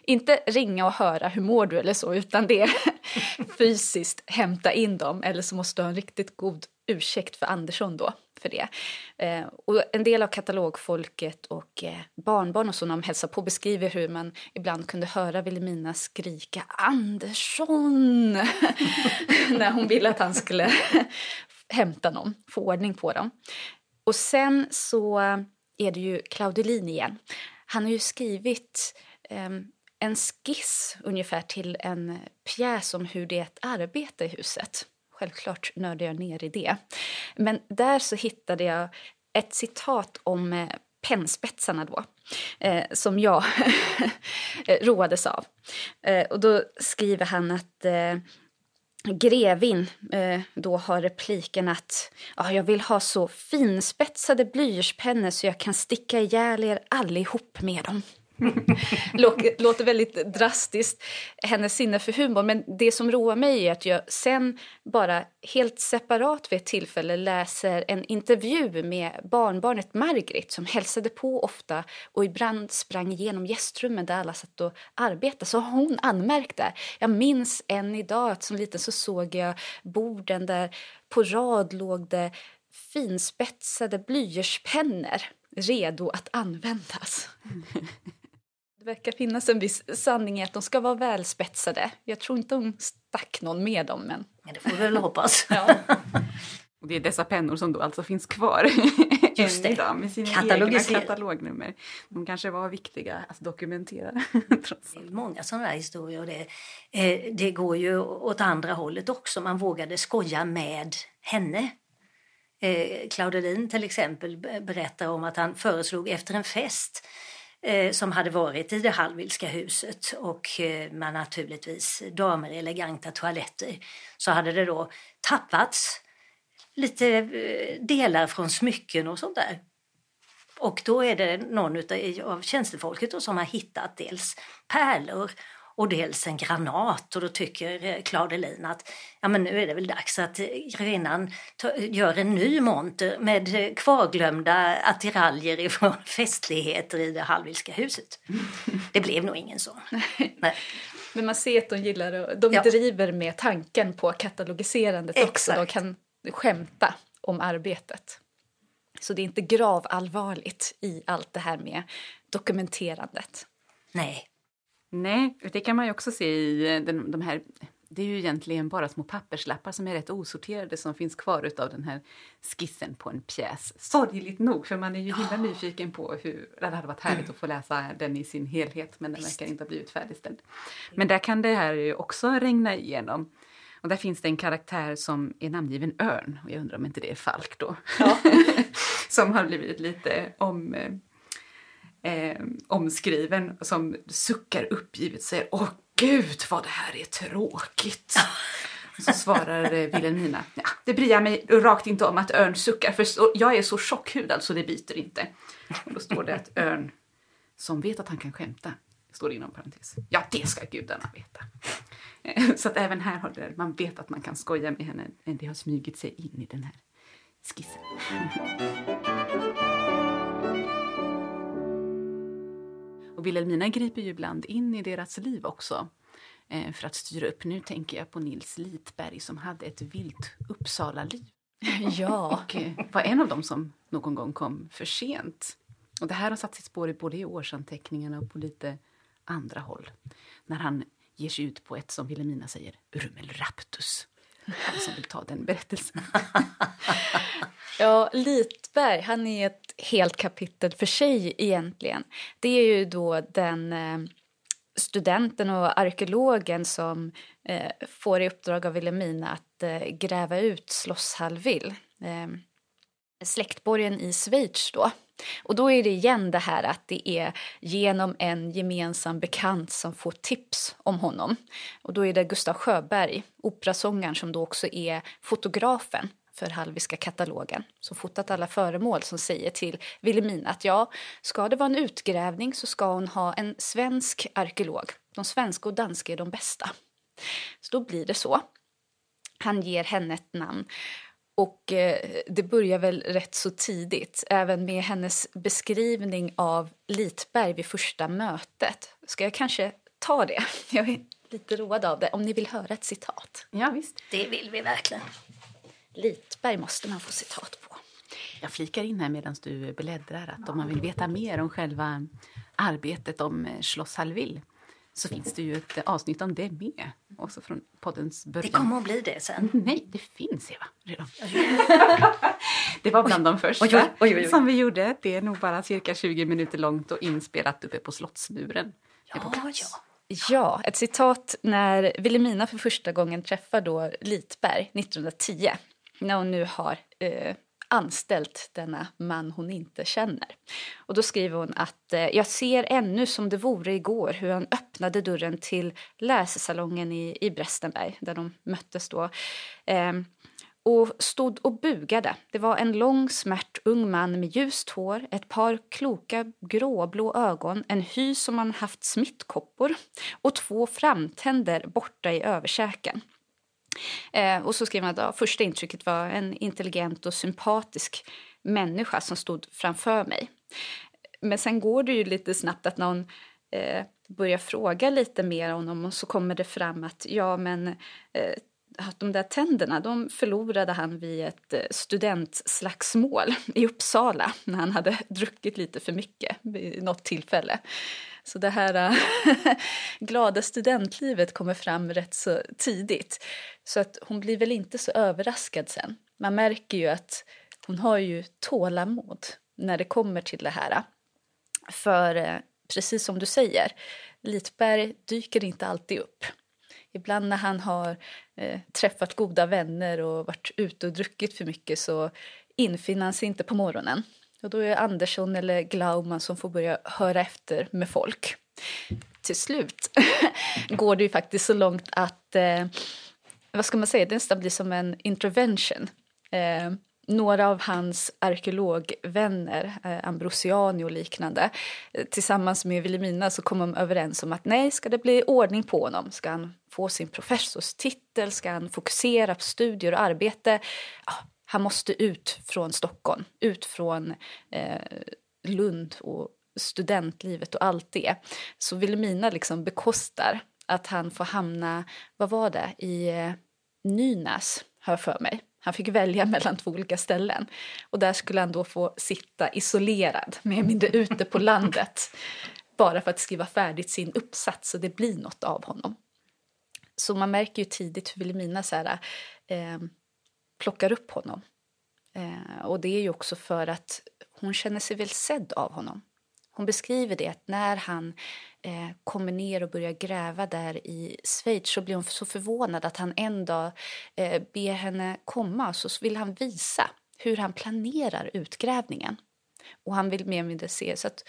[SPEAKER 2] Inte ringa och höra hur mår du eller så, utan det är fysiskt hämta in dem. Eller så måste du ha en riktigt god ursäkt för Andersson då för det. Eh, och en del av katalogfolket och eh, barnbarn och så när de hälsar på beskriver hur man ibland kunde höra Vilhelmina skrika Andersson när hon ville att han skulle hämta någon, få ordning på dem. Och sen så är det ju Claudelin igen. Han har ju skrivit eh, en skiss ungefär till en pjäs om hur det är att arbeta i huset. Självklart nördar jag ner i det. Men där så hittade jag ett citat om eh, pennspetsarna då, eh, som jag roades av. Eh, och då skriver han att eh, Grevin eh, då har repliken att jag vill ha så finspetsade blyertspennor så jag kan sticka ihjäl er allihop med dem. Låter väldigt drastiskt, hennes sinne för humor. Men det som roar mig är att jag sen bara helt separat vid ett tillfälle läser en intervju med barnbarnet Margrit som hälsade på ofta och ibland sprang igenom gästrummen där alla satt och arbetade. Så hon anmärkte. Jag minns än idag att som liten så såg jag borden där på rad låg det finspetsade blyertspennor redo att användas. Det verkar finnas en viss sanning i att de ska vara välspetsade. Jag tror inte hon stack någon med dem, men...
[SPEAKER 3] Men det får vi väl hoppas.
[SPEAKER 2] Ja.
[SPEAKER 1] Och det är dessa pennor som då alltså finns kvar
[SPEAKER 3] Just det.
[SPEAKER 1] idag med sina egna katalognummer. De kanske var viktiga att dokumentera. trots allt.
[SPEAKER 3] är många sådana här historier. Och det, eh, det går ju åt andra hållet också. Man vågade skoja med henne. Eh, Claudelin till exempel be- berättar om att han föreslog efter en fest Eh, som hade varit i det Hallwylska huset och eh, med naturligtvis damer i eleganta toaletter så hade det då tappats lite eh, delar från smycken och sånt där. Och då är det någon av tjänstefolket som har hittat dels pärlor och dels en granat och då tycker Claudelin att ja men nu är det väl dags att grevinnan gör en ny monter med kvarglömda attiraljer ifrån festligheter i det Hallwylska huset. Det blev nog ingen sån. Nej.
[SPEAKER 2] Men man ser att de gillar och de ja. driver med tanken på katalogiserandet Exakt. också. De kan skämta om arbetet. Så det är inte gravallvarligt i allt det här med dokumenterandet.
[SPEAKER 3] Nej.
[SPEAKER 1] Nej, det kan man ju också se i den, de här det är ju egentligen bara små papperslappar som är rätt osorterade som finns kvar av den här skissen på en pjäs. Sorgligt nog, för man är ju himla ja. nyfiken på hur det hade varit härligt att få läsa den i sin helhet men den Visst. verkar inte ha blivit färdigställd. Men där kan det här ju också regna igenom. Och där finns det en karaktär som är namngiven Örn och jag undrar om inte det är Falk då. Ja. som har blivit lite om eh, eh, omskriven som suckar uppgivet och säger Åh gud vad det här är tråkigt. Och så svarar eh, Wilhelmina, ja, det bryr mig rakt inte om att Örn suckar för jag är så tjockhudad så det biter inte. Och då står det att Örn, som vet att han kan skämta, står inom parentes, ja det ska gudarna veta. Eh, så att även här har det, man vet att man kan skoja med henne, men det har smugit sig in i den här skissen. Och Wilhelmina griper ju ibland in i deras liv också eh, för att styra upp. Nu tänker jag på Nils Litberg som hade ett vilt Uppsala-liv.
[SPEAKER 2] Ja.
[SPEAKER 1] Och eh, var en av dem som någon gång kom för sent. Och det här har satt sitt spår i både i årsanteckningarna och på lite andra håll. När han ger sig ut på ett, som Wilhelmina säger, rummelraptus. Alla som vill ta den berättelsen.
[SPEAKER 2] Ja, Litberg, han är ett helt kapitel för sig egentligen. Det är ju då den eh, studenten och arkeologen som eh, får i uppdrag av Wilhelmina att eh, gräva ut Schloss Hallwyl. Ehm, Släktborgen i Schweiz då. Och då är det igen det här att det är genom en gemensam bekant som får tips om honom. Och då är det Gustav Sjöberg, operasångaren som då också är fotografen för Halviska katalogen som fotat alla föremål som säger till Wilhelmina att ja, ska det vara en utgrävning så ska hon ha en svensk arkeolog. De svenska och danska är de bästa. Så då blir det så. Han ger henne ett namn. Och eh, det börjar väl rätt så tidigt, även med hennes beskrivning av Litberg vid första mötet. Ska jag kanske ta det? Jag är lite road av det, om ni vill höra ett citat.
[SPEAKER 3] Ja, visst. Det vill vi verkligen.
[SPEAKER 2] Litberg måste man få citat på.
[SPEAKER 1] Jag flikar in här medan du bläddrar att om man vill veta mer om själva arbetet om eh, Schloss Hallwyl så finns det ju ett avsnitt om det med. Också från poddens början.
[SPEAKER 3] Det kommer att bli det sen.
[SPEAKER 1] Nej, det finns Eva redan. det var bland oj, de första oj, oj, som vi gjorde. Det är nog bara cirka 20 minuter långt och inspelat uppe på Slottsmuren.
[SPEAKER 3] Ja, ja.
[SPEAKER 2] Ja, ett citat när Wilhelmina för första gången träffar då Litberg 1910 när hon nu har eh, anställt denna man hon inte känner. Och då skriver hon att eh, jag ser ännu som det vore igår hur han öppnade dörren till läsesalongen i, i Brestenberg där de möttes då. Ehm, och stod och bugade. Det var en lång smärt ung man med ljust hår, ett par kloka gråblå ögon, en hy som han haft smittkoppor och två framtänder borta i överkäken. Eh, och så skrev han att ja, första intrycket var en intelligent och sympatisk människa som stod framför mig. Men sen går det ju lite snabbt att någon eh, börjar fråga lite mer om honom och så kommer det fram att ja men eh, att de där tänderna de förlorade han vid ett eh, studentslagsmål i Uppsala när han hade druckit lite för mycket vid något tillfälle. Så det här äh, glada studentlivet kommer fram rätt så tidigt. Så att hon blir väl inte så överraskad sen. Man märker ju att hon har ju tålamod när det kommer till det här. För äh, precis som du säger, Litberg dyker inte alltid upp. Ibland när han har eh, träffat goda vänner och varit ute och druckit för mycket så infinner han sig inte på morgonen. Och då är det Andersson eller Glauman som får börja höra efter med folk. Till slut går det ju faktiskt så långt att, eh, vad ska man säga, det nästan blir som en intervention. Eh, några av hans arkeologvänner, eh, Ambrosiani och liknande, eh, tillsammans med Vilhelmina så kom de överens om att nej, ska det bli ordning på honom, ska han få sin professorstitel, ska han fokusera på studier och arbete, ja, han måste ut från Stockholm, ut från eh, Lund och studentlivet och allt det. Så Wilhelmina liksom bekostar att han får hamna, vad var det, i eh, Nynäs, jag för mig. Han fick välja mellan två olika ställen. Och där skulle han då få sitta isolerad, mer eller mindre ute på landet. Bara för att skriva färdigt sin uppsats så det blir något av honom. Så man märker ju tidigt hur Wilhelmina så här, eh, plockar upp honom. Eh, och det är ju också för att hon känner sig väl sedd av honom. Hon beskriver det att när han eh, kommer ner och börjar gräva där i Schweiz så blir hon så förvånad att han en dag eh, ber henne komma så vill han visa hur han planerar utgrävningen. Och han vill mer eller mindre se så att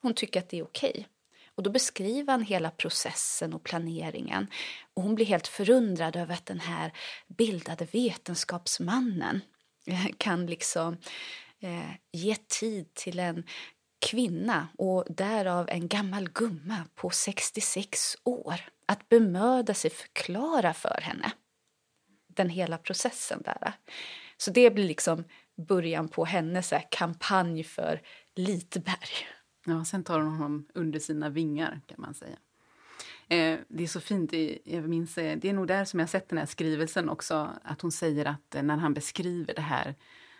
[SPEAKER 2] hon tycker att det är okej. Och då beskriver han hela processen och planeringen. Och hon blir helt förundrad över att den här bildade vetenskapsmannen eh, kan liksom eh, ge tid till en kvinna och därav en gammal gumma på 66 år att bemöda sig förklara för henne den hela processen där. Så det blir liksom början på hennes kampanj för Litberg.
[SPEAKER 1] Ja, sen tar hon honom under sina vingar kan man säga. Eh, det är så fint, jag minns, eh, det är nog där som jag sett den här skrivelsen också, att hon säger att eh, när han beskriver det här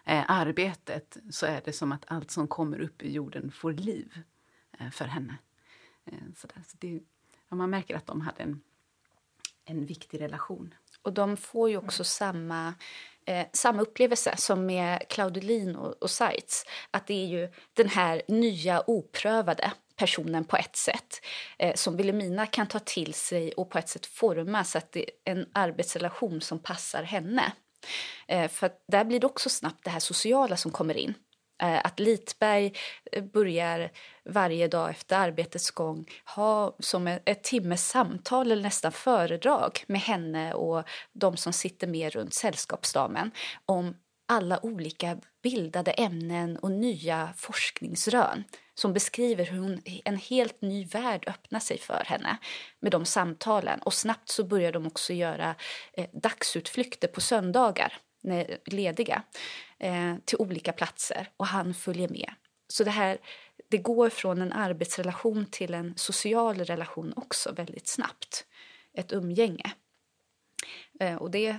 [SPEAKER 1] eh, arbetet så är det som att allt som kommer upp i jorden får liv eh, för henne. Eh, så där. Så det, ja, man märker att de hade en, en viktig relation.
[SPEAKER 2] Och de får ju också samma, eh, samma upplevelse som med Claudelin och, och Seitz. Att det är ju den här nya oprövade personen på ett sätt eh, som Wilhelmina kan ta till sig och på ett sätt forma så att det är en arbetsrelation som passar henne. Eh, för där blir det också snabbt det här sociala som kommer in. Eh, att Litberg eh, börjar varje dag efter arbetets gång ha som ett timmes samtal eller nästan föredrag med henne och de som sitter med runt sällskapsdamen om alla olika bildade ämnen och nya forskningsrön som beskriver hur hon, en helt ny värld öppnar sig för henne med de samtalen. Och snabbt så börjar de också göra eh, dagsutflykter på söndagar, lediga, eh, till olika platser och han följer med. Så det här det går från en arbetsrelation till en social relation också väldigt snabbt. Ett umgänge. Eh, och det eh,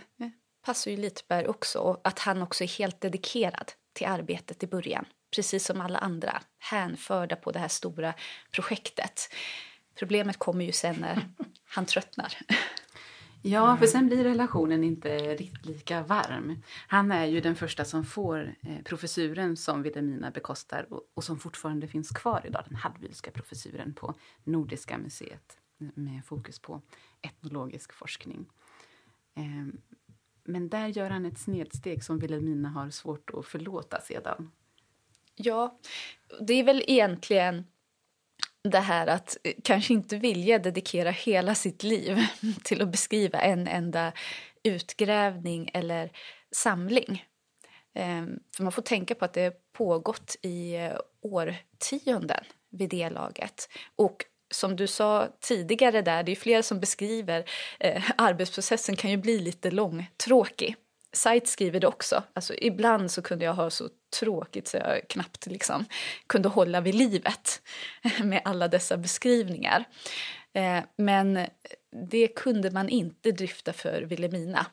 [SPEAKER 2] passar ju Litberg också, och att han också är helt dedikerad till arbetet i början precis som alla andra, hänförda på det här stora projektet. Problemet kommer ju sen när han tröttnar.
[SPEAKER 1] Ja, för sen blir relationen inte riktigt lika varm. Han är ju den första som får eh, professuren som Wilhelmina bekostar och, som fortfarande finns kvar idag, den Hallwylska professuren på Nordiska museet med fokus på etnologisk forskning. Eh, men där gör han ett snedsteg som Wilhelmina har svårt att förlåta sedan.
[SPEAKER 2] Ja, det är väl egentligen det här att eh, kanske inte vilja dedikera hela sitt liv till att beskriva en enda utgrävning eller samling. Ehm, för man får tänka på att det pågått i eh, årtionden vid det laget. Och som du sa tidigare där, det är flera som beskriver eh, arbetsprocessen kan ju bli lite långtråkig sajt skriver det också. Alltså, ibland så kunde jag ha så tråkigt så jag knappt liksom kunde hålla vid livet med alla dessa beskrivningar. Eh, men det kunde man inte drifta för Wilhelmina.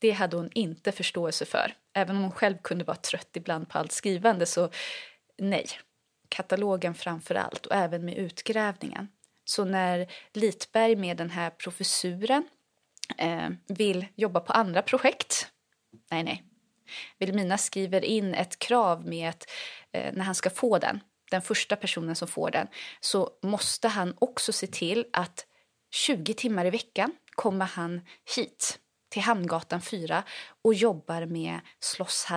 [SPEAKER 2] Det hade hon inte förståelse för. Även om hon själv kunde vara trött ibland på allt skrivande så nej. Katalogen framför allt och även med utgrävningen. Så när Litberg med den här professuren eh, vill jobba på andra projekt nej, nej. Vilhelmina skriver in ett krav med att eh, när han ska få den, den första personen som får den, så måste han också se till att 20 timmar i veckan kommer han hit till Hamngatan 4 och jobbar med Schloss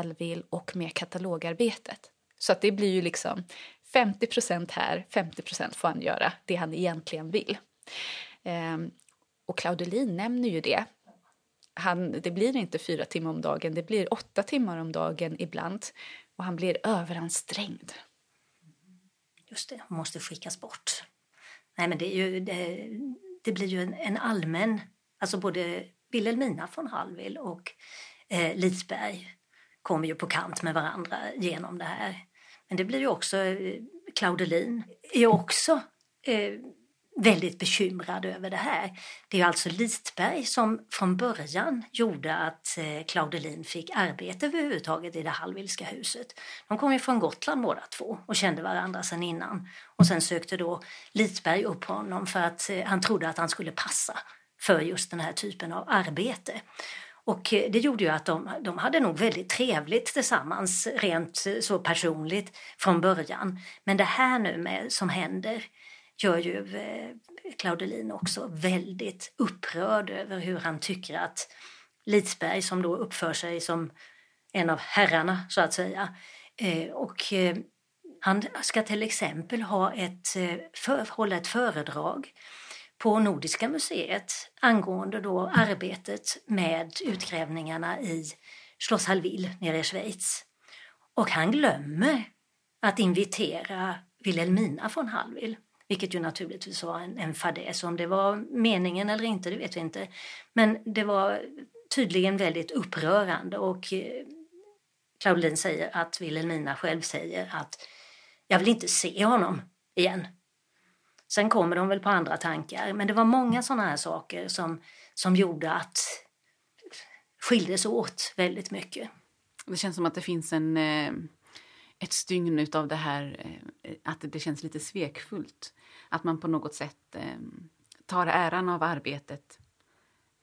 [SPEAKER 2] och med katalogarbetet. Så att det blir ju liksom 50 här, 50% får han göra det han egentligen vill. Ehm, och Claudelin nämner ju det. Han, det blir inte fyra timmar om dagen, det blir åtta timmar om dagen ibland. Och han blir överansträngd.
[SPEAKER 3] Just det, hon måste skickas bort. Nej, men det, är ju, det, det blir ju en, en, allmän... Alltså både Wilhelmina von Hallwyl och eh, Lisberg kommer ju på kant med varandra genom det här. Men det blir ju också... Eh, Claudelin är också eh, väldigt bekymrad över det här. Det är alltså Litberg som från början gjorde att eh, Claudelin fick arbete överhuvudtaget i det Hallwylska huset. De kom ju från Gotland båda två och kände varandra sedan innan. Och sen sökte då Litberg upp honom för att eh, han trodde att han skulle passa för just den här typen av arbete. Och eh, det gjorde ju att de, de hade nog väldigt trevligt tillsammans rent så personligt från början. Men det här nu med, som händer gör ju eh, Claudelin också väldigt upprörd över hur han tycker att Lidsberg, som då uppför sig som en av herrarna så att säga, eh, och eh, han ska till exempel ha ett, för, hålla ett föredrag på Nordiska museet angående då arbetet med utgrävningarna i Schloss Hallwyl nere i Schweiz. Och han glömmer att invitera Wilhelmina von Hallwyl. Vilket ju naturligtvis var en, en fadäs. Om det var meningen eller inte, det vet vi inte. Men det var tydligen väldigt upprörande och eh, Claudine säger att Wilhelmina själv säger att jag vill inte se honom igen. Sen kommer de väl på andra tankar, men det var många sådana här saker som, som gjorde att skildes åt väldigt mycket.
[SPEAKER 1] Det känns som att det finns en, eh, ett stygn av det här, eh, att det känns lite svekfullt. Att man på något sätt ehm, tar äran av arbetet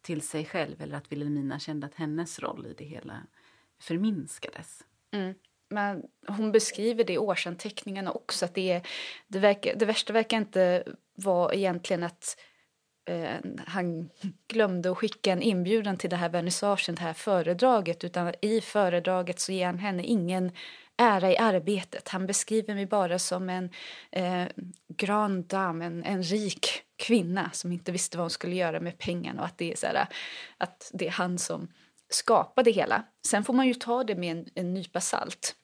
[SPEAKER 1] till sig själv eller att Wilhelmina kände att hennes roll i det hela förminskades.
[SPEAKER 2] Mm. Men hon beskriver det i årsanteckningarna också. att Det, är, det, verkar, det värsta verkar inte vara egentligen att eh, han glömde att skicka en inbjudan till det här vernissagen, det här föredraget utan i föredraget så ger han henne ingen ära i arbetet. Han beskriver mig bara som en eh, grand dame, en, en rik kvinna som inte visste vad hon skulle göra med pengarna och att det är, så här, att det är han som skapade det hela. Sen får man ju ta det med en, en nypa salt.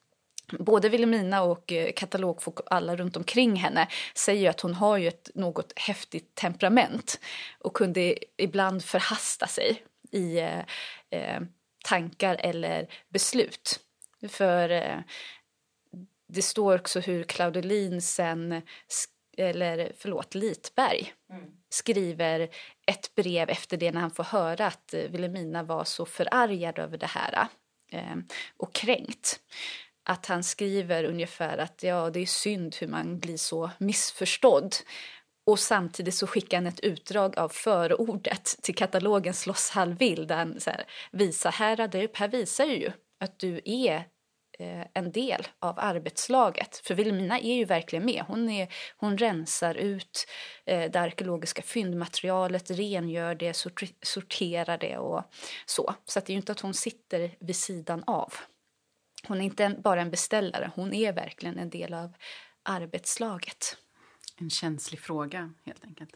[SPEAKER 2] Både Wilhelmina och eh, katalogfolk alla runt omkring henne säger att hon har ju ett något häftigt temperament och kunde ibland förhasta sig i eh, eh tankar eller beslut. För eh, det står också hur Claudelin sen, eller förlåt, Litberg mm. skriver ett brev efter det när han får höra att eh, Wilhelmina var så förargad över det här eh, och kränkt att han skriver ungefär att ja, det är synd hur man blir så missförstådd. Och samtidigt så skickar han ett utdrag av förordet till katalogen Slåss halvvill där han så här, visar här, här visar ju att du är eh, en del av arbetslaget. För Vilhelmina är ju verkligen med. Hon, är, hon rensar ut eh, det arkeologiska fyndmaterialet, rengör det, sorterar det och så. Så det är ju inte att hon sitter vid sidan av. Hon är inte bara en beställare, hon är verkligen en del av arbetslaget.
[SPEAKER 1] En känslig fråga, helt enkelt.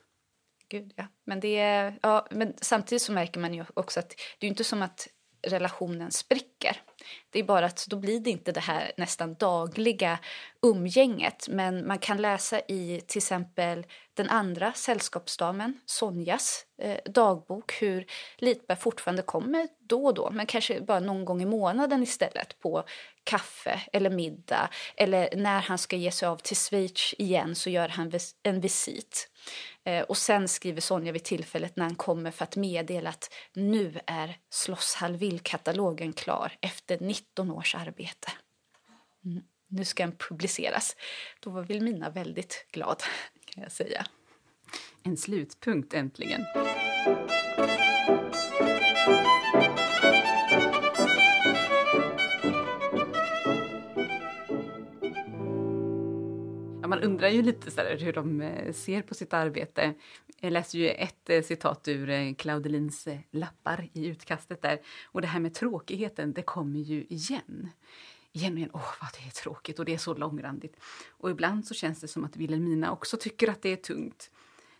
[SPEAKER 2] Gud, ja. Men, det är, ja, men samtidigt så märker man ju också att det är inte som att relationen spricker. Det är bara att då blir det inte det här nästan dagliga umgänget. Men man kan läsa i till exempel den andra sällskapsdamen, Sonjas eh, dagbok hur Litberg fortfarande kommer då och då, men kanske bara någon gång i månaden istället på kaffe eller middag. Eller när han ska ge sig av till Schweiz igen så gör han en visit. Eh, och sen skriver Sonja vid tillfället när han kommer för att meddela att nu är Sloss Hallwyl-katalogen klar efter 19 års arbete. Mm. Nu ska den publiceras. Då var Vilmina väldigt glad, kan jag säga.
[SPEAKER 1] En slutpunkt äntligen. Man undrar ju lite så här, hur de eh, ser på sitt arbete. Jag läste ju ett eh, citat ur eh, Claudelins lappar i utkastet där. Och det här med tråkigheten, det kommer ju igen. igen och igen, åh vad det är tråkigt och det är så långrandigt. Och ibland så känns det som att Wilhelmina också tycker att det är tungt.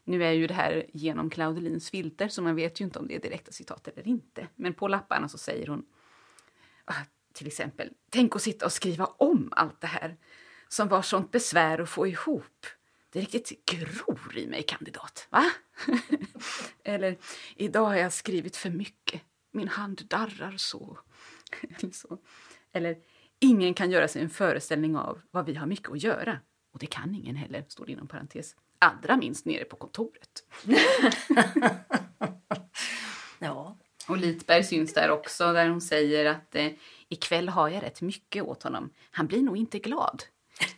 [SPEAKER 1] Nu är ju det här genom Claudelins filter så man vet ju inte om det är direkta citat eller inte. Men på lapparna så säger hon ah, till exempel, tänk att sitta och skriva om allt det här som var sånt besvär att få ihop. Det riktigt gror i mig, kandidat. Va? eller, idag har jag skrivit för mycket. Min hand darrar så. eller, så. eller, ingen kan göra sig en föreställning av vad vi har mycket att göra. Och det kan ingen heller, står det inom parentes. Allra minst nere på kontoret.
[SPEAKER 3] ja.
[SPEAKER 1] Och Litberg syns där också, där hon säger att eh, ikväll har jag rätt mycket åt honom. Han blir nog inte glad.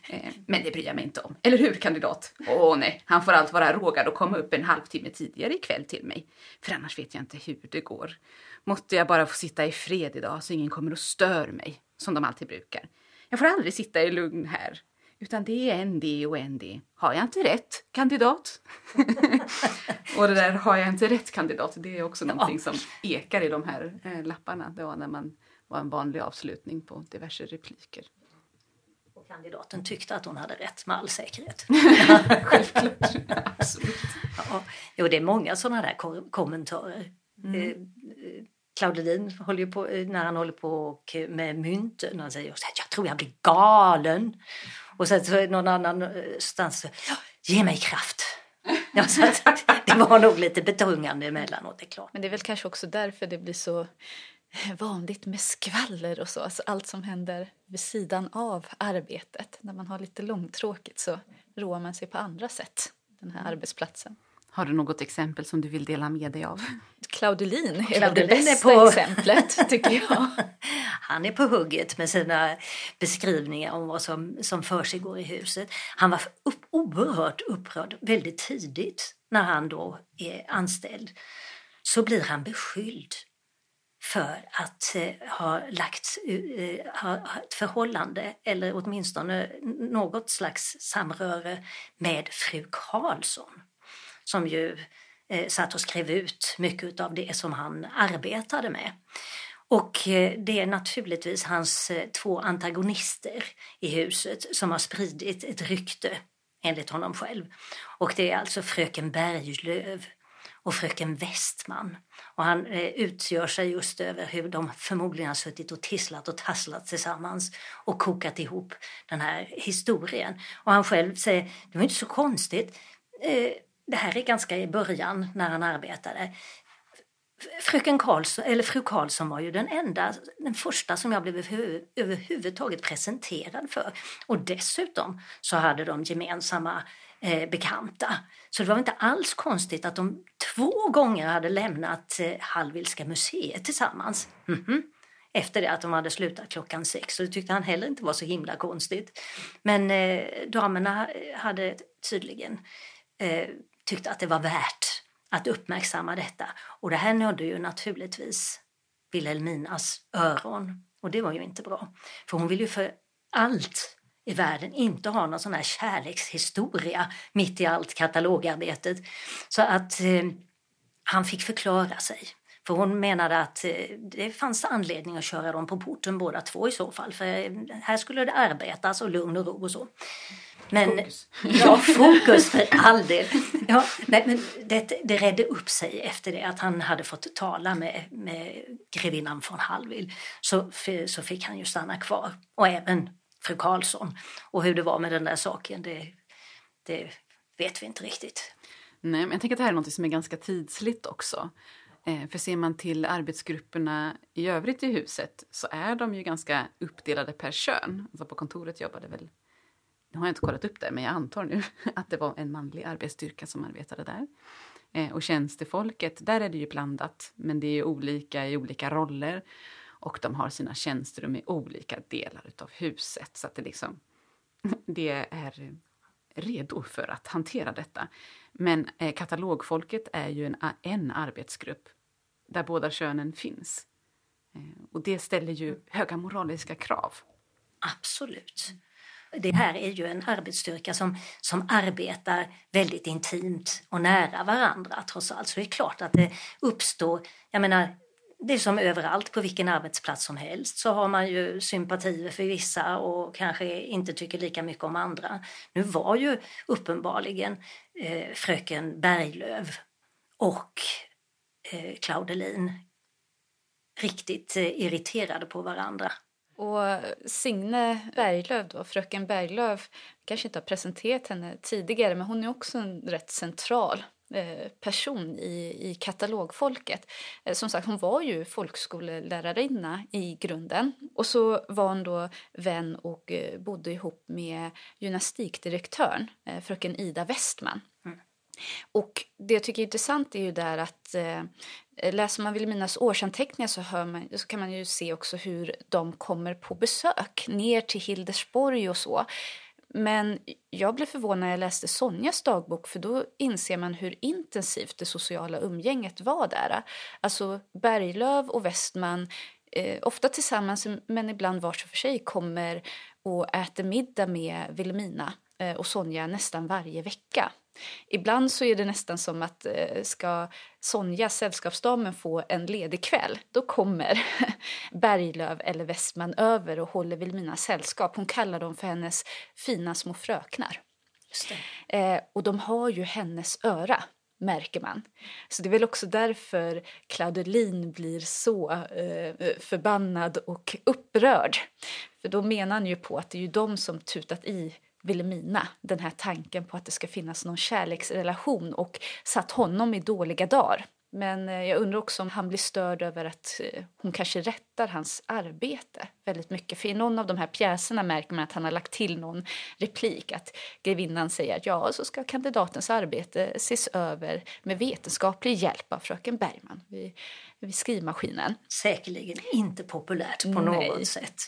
[SPEAKER 1] Eh, men det bryr jag mig inte om. Eller hur, kandidat? Åh nej, han får allt vara rågad och komma upp en halvtimme tidigare ikväll till mig. För annars vet jag inte hur det går. Måtte jag bara få sitta i fred idag så ingen kommer och stör mig, som de alltid brukar. Jag får aldrig sitta i lugn här. Utan det är en det och en det. Har jag inte rätt, kandidat? och det där har jag inte rätt, kandidat, det är också någonting som ekar i de här eh, lapparna. Det var när man var en vanlig avslutning på diverse repliker.
[SPEAKER 3] Och kandidaten tyckte att hon hade rätt med all säkerhet.
[SPEAKER 1] Självklart, absolut.
[SPEAKER 3] Ja, jo, det är många sådana där ko kommentarer. Mm. Eh, Claudelin håller på, eh, när han håller på med mynten, han säger att jag tror jag blir galen. Och sen så någon annanstans, ge mig kraft. Ja, så det var nog lite betungande emellanåt, det är klart.
[SPEAKER 2] Men det är väl kanske också därför det blir så vanligt med skvaller och så. Alltså allt som händer vid sidan av arbetet. När man har lite långtråkigt så roar man sig på andra sätt, den här arbetsplatsen.
[SPEAKER 1] Har du något exempel som du vill dela med dig av?
[SPEAKER 2] Claudelin är Claudelin det bästa på... exemplet, tycker jag.
[SPEAKER 3] Han är på hugget med sina beskrivningar om vad som, som för i huset. Han var upp, oerhört upprörd väldigt tidigt när han då är anställd. Så blir han beskylld för att eh, ha lagt eh, ha, ett förhållande eller åtminstone något slags samröre med fru Karlsson som ju eh, satt och skrev ut mycket av det som han arbetade med. Och eh, det är naturligtvis hans eh, två antagonister i huset som har spridit ett rykte, enligt honom själv. Och det är alltså fröken Berglöf och fröken Westman. Och han eh, utgör sig just över hur de förmodligen har suttit och tisslat och tasslat tillsammans och kokat ihop den här historien. Och han själv säger, det var inte så konstigt. Eh, det här är ganska i början när han arbetade. Fröken Karlsson, eller fru Karlsson var ju den enda, den första som jag blev överhuvudtaget presenterad för. Och dessutom så hade de gemensamma eh, bekanta. Så det var inte alls konstigt att de två gånger hade lämnat eh, Hallwylska museet tillsammans. Mm -hmm. Efter det att de hade slutat klockan sex. Så det tyckte han heller inte var så himla konstigt. Men eh, damerna eh, hade tydligen eh, tyckt att det var värt att uppmärksamma detta. Och det här nådde ju naturligtvis Wilhelminas öron. Och det var ju inte bra. För hon ville ju för allt i världen inte ha någon sån här kärlekshistoria mitt i allt katalogarbetet. Så att eh, han fick förklara sig. För hon menade att eh, det fanns anledning att köra dem på porten båda två i så fall. För eh, här skulle det arbetas och lugn och ro och så. Men, fokus. Ja, fokus för all del. Ja, nej, men det, det redde upp sig efter det att han hade fått tala med, med grevinnan von Hallwyl. Så, så fick han ju stanna kvar. Och även fru Karlsson. Och hur det var med den där saken, det, det vet vi inte riktigt.
[SPEAKER 1] Nej, men jag tänker att det här är något som är ganska tidsligt också. Eh, för ser man till arbetsgrupperna i övrigt i huset så är de ju ganska uppdelade per kön. Alltså på kontoret jobbade väl nu har jag inte kollat upp det, men jag antar nu att det var en manlig arbetsstyrka som arbetade där. Eh, och tjänstefolket, där är det ju blandat, men det är olika i olika roller. Och de har sina tjänsterum i olika delar av huset, så att det liksom det är redo för att hantera detta. Men eh, katalogfolket är ju en, en arbetsgrupp där båda könen finns. Eh, och det ställer ju höga moraliska krav.
[SPEAKER 3] Absolut det här är ju en arbetsstyrka som, som arbetar väldigt intimt och nära varandra trots allt. Så det är klart att det uppstår, jag menar, det är som överallt på vilken arbetsplats som helst så har man ju sympatier för vissa och kanske inte tycker lika mycket om andra. Nu var ju uppenbarligen eh, fröken Berglöf och eh, Claudelin riktigt eh, irriterade på varandra.
[SPEAKER 2] Och Signe Berglöf, då, fröken Berglöf, kanske inte har presenterat henne tidigare men hon är också en rätt central person i, i katalogfolket. Eh, som sagt, hon var ju folkskolelärarinna i grunden. Och så var hon då vän och eh, bodde ihop med gymnastikdirektören, fröken Ida Westman. Mm. Och det jag tycker är intressant är ju där att eh, läser man Vilhelminas årsanteckningar så, hör man, så kan man ju se också hur de kommer på besök ner till Hildesborg och så. Men jag blev förvånad när jag läste Sonjas dagbok för då inser man hur intensivt det sociala umgänget var där. Alltså Berglöf och Westman, eh, ofta tillsammans men ibland var för sig, kommer och äter middag med Vilhelmina eh, och Sonja nästan varje vecka. Ibland så är det nästan som att eh, ska Sonja, sällskapsdamen, få en ledig kväll då kommer Berglöf eller Westman över och håller Vilhelmina sällskap. Hon kallar dem för hennes fina små fröknar. Eh, och de har ju hennes öra, märker man. Så det är väl också därför Claudelin blir så eh, förbannad och upprörd. För då menar han ju på att det är ju de som tutat i Vilhelmina, den här tanken på att det ska finnas någon kärleksrelation och satt honom i dåliga dagar. Men eh, jag undrar också om han blir störd över att eh, hon kanske rättar hans arbete väldigt mycket. För i någon av de här pjäserna märker man att han har lagt till någon replik. Att grevinnan säger att ja, så ska kandidatens arbete ses över med vetenskaplig hjälp av fröken Bergman vid, vid skrivmaskinen.
[SPEAKER 3] Säkerligen inte populärt på Nej. något sätt.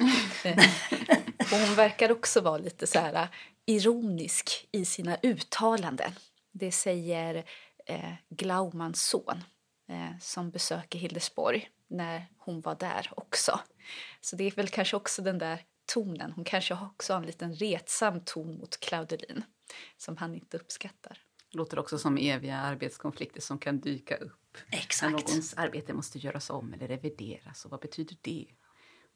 [SPEAKER 2] Och hon verkar också vara lite så här äh, ironisk i sina uttalanden. Det säger eh, Glaumans son eh, som besöker Hildesborg när hon var där också. Så det är väl kanske också den där tonen. Hon kanske också har en liten retsam ton mot Claudelin som han inte uppskattar.
[SPEAKER 1] Låter också som eviga arbetskonflikter som kan dyka upp.
[SPEAKER 3] Exakt.
[SPEAKER 1] När någons arbete måste göras om eller revideras. Och vad betyder det?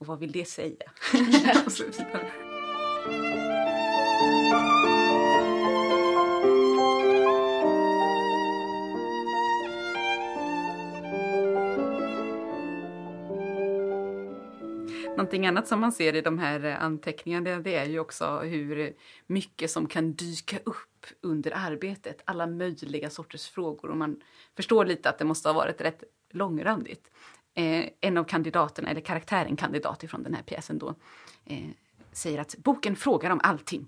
[SPEAKER 1] Och vad vill det säga? Någonting annat som man ser i de här anteckningarna det är ju också hur mycket som kan dyka upp under arbetet. Alla möjliga sorters frågor och man förstår lite att det måste ha varit rätt långrandigt. Eh, en av kandidaterna, eller karaktären kandidat från den här pjäsen då, eh, säger att boken frågar om allting.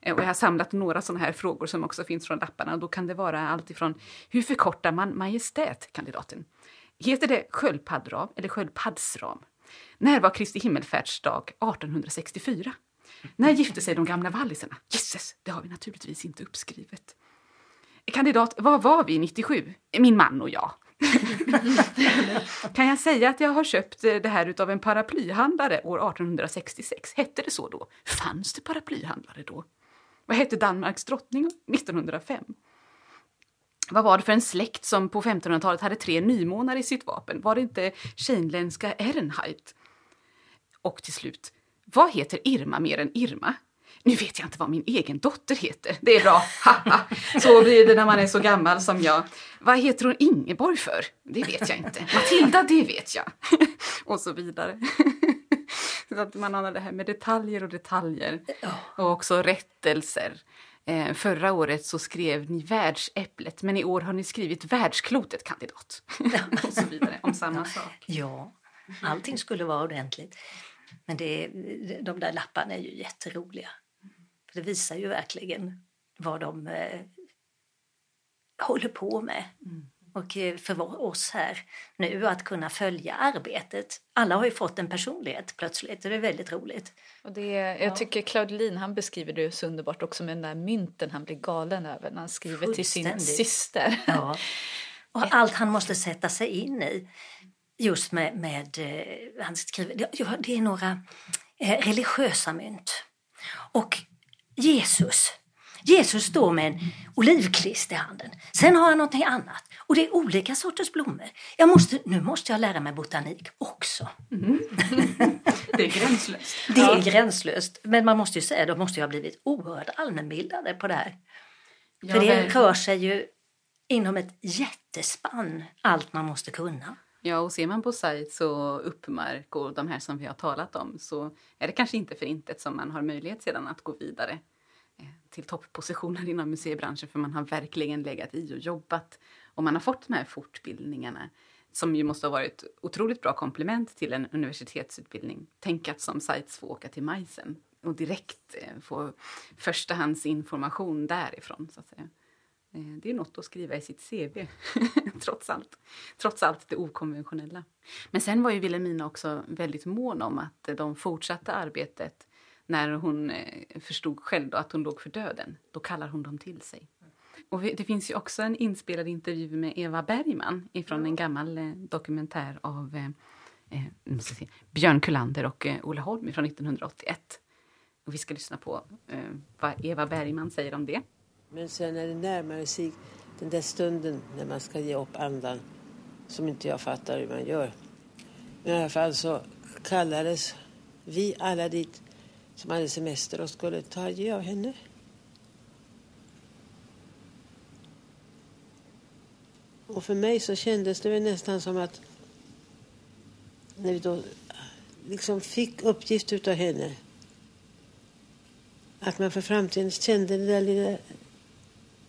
[SPEAKER 1] Eh, och jag har samlat några sådana här frågor som också finns från lapparna. Då kan det vara allt ifrån hur förkortar man majestät, kandidaten? Heter det Sköldpaddram eller sköldpaddsram? När var Kristi himmelfärdsdag 1864? När gifte sig de gamla vallisarna? Gisses, det har vi naturligtvis inte uppskrivet. Kandidat, var var vi 97? Min man och jag. kan jag säga att jag har köpt eh, det här utav en paraplyhandlare år 1866? Hette det så då? Fanns det paraplyhandlare då? Vad hette Danmarks drottning 1905? Vad var det för en släkt som på 1500-talet hade tre nymånar i sitt vapen? Var det inte Scheinländska Ehrenheit? Och till slut, vad heter Irma mer än Irma? Nu vet jag inte vad min egen dotter heter. Det är bra. så blir det när man är så gammal som jag. Vad heter hon Ingeborg för? Det vet jag inte. Matilda, det vet jag. och så vidare. så att man har det här med detaljer och detaljer. Och också rättelser. Eh, förra året så skrev ni världsäpplet men i år har ni skrivit världsklotet kandidat. och så vidare om samma sak.
[SPEAKER 3] Ja, allting skulle vara ordentligt. Men det, de där lapparna är ju jätteroliga. För det visar ju verkligen vad de eh, håller på med. Mm. Och eh, för oss här nu att kunna följa arbetet. Alla har ju fått en personlighet plötsligt och det är väldigt roligt.
[SPEAKER 2] Och det, jag tycker Claudelin han beskriver det så underbart också med den där mynten han blir galen över när han skriver till sin syster.
[SPEAKER 3] Ja. Och allt han måste sätta sig in i. Just med, med eh, han skriver, det är några religiösa mynt. Och Jesus Jesus står med en olivkvist i handen. Sen har han någonting annat. Och det är olika sorters blommor. Jag måste, nu måste jag lära mig botanik också. Mm.
[SPEAKER 1] det är gränslöst.
[SPEAKER 3] Det är gränslöst. Men man måste ju säga, då måste jag ha blivit oerhört allmänbildade på det här. För det rör sig ju inom ett jättespann, allt man måste kunna.
[SPEAKER 1] Ja, och ser man på Sites och uppmark och de här som vi har talat om så är det kanske inte för intet som man har möjlighet sedan att gå vidare eh, till topppositioner inom museibranschen för man har verkligen legat i och jobbat och man har fått de här fortbildningarna som ju måste ha varit otroligt bra komplement till en universitetsutbildning. Tänk att som sites få åka till Majsen och direkt eh, få förstahandsinformation därifrån. Så att säga. Eh, det är något att skriva i sitt CV, trots allt. Trots allt det okonventionella. Men sen var ju Wilhelmina också väldigt mån om att de fortsatte arbetet när hon eh, förstod själv att hon låg för döden. Då kallar hon dem till sig. Och det finns ju också en inspelad intervju med Eva Bergman ifrån en gammal eh, dokumentär av eh, se, Björn Kullander och eh, Olle Holm från 1981. Och vi ska lyssna på eh, vad Eva Bergman säger om det.
[SPEAKER 4] Men sen när det närmade sig den där stunden när man ska ge upp andan som inte jag fattar hur man gör. Men i alla fall så kallades vi alla dit som hade semester och skulle ta adjö av henne. Och för mig så kändes det nästan som att när vi då liksom fick uppgift utav henne att man för framtiden kände det där lilla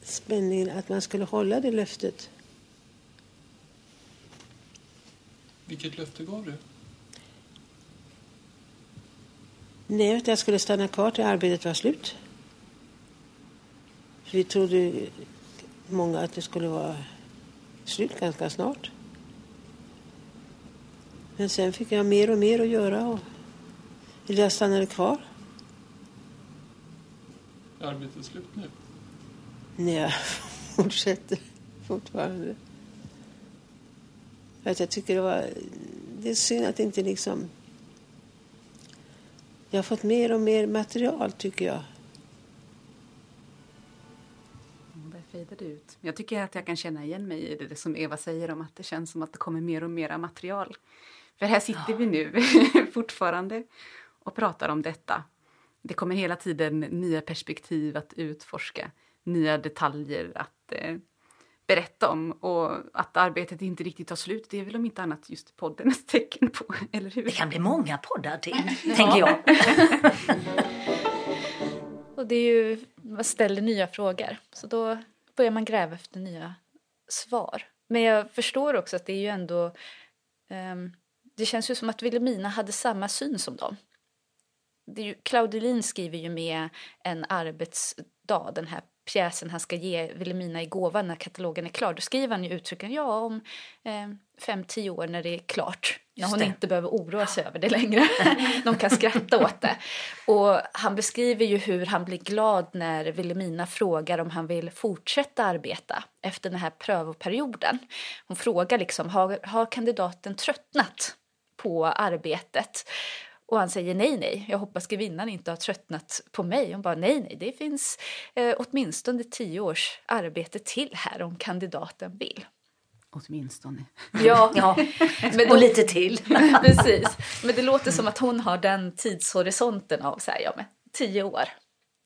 [SPEAKER 4] spänningen att man skulle hålla det löftet.
[SPEAKER 5] Vilket löfte gav du?
[SPEAKER 4] Nej, att jag skulle stanna kvar till arbetet var slut. För vi trodde många att det skulle vara slut ganska snart. Men sen fick jag mer och mer att göra och jag stannade kvar.
[SPEAKER 5] Är arbetet slut nu?
[SPEAKER 4] När jag fortsätter fortfarande. För att jag tycker det var... Det är synd att inte liksom... Jag har fått mer och mer material, tycker jag.
[SPEAKER 1] fejdade ut. Jag tycker att jag kan känna igen mig i det som Eva säger om att det känns som att det kommer mer och mer material. För här sitter ja. vi nu fortfarande och pratar om detta. Det kommer hela tiden nya perspektiv att utforska, nya detaljer att eh, berätta om och att arbetet inte riktigt tar slut, det är väl om inte annat just podden ett tecken på, eller hur?
[SPEAKER 3] Det kan bli många poddar till, tänker jag.
[SPEAKER 2] och det är ju, man ställer nya frågor, så då börjar man gräva efter nya svar. Men jag förstår också att det är ju ändå... Um, det känns ju som att Wilhelmina hade samma syn som dem. Det är ju, Claudelin skriver ju med en arbetsdag, den här pjäsen han ska ge Wilhelmina i gåva när katalogen är klar. Då skriver han ju uttrycken ja om eh, fem, tio år när det är klart. När hon inte behöver oroa sig över det längre. De kan skratta åt det. Och han beskriver ju hur han blir glad när Wilhelmina frågar om han vill fortsätta arbeta efter den här prövoperioden. Hon frågar liksom, har, har kandidaten tröttnat på arbetet? Och han säger nej, nej, jag hoppas grevinnan inte har tröttnat på mig. Hon bara nej, nej, det finns eh, åtminstone tio års arbete till här om kandidaten vill.
[SPEAKER 1] Åtminstone.
[SPEAKER 3] Ja, ja. Men och lite till.
[SPEAKER 2] precis. Men det låter som att hon har den tidshorisonten av så här, ja, men, tio år.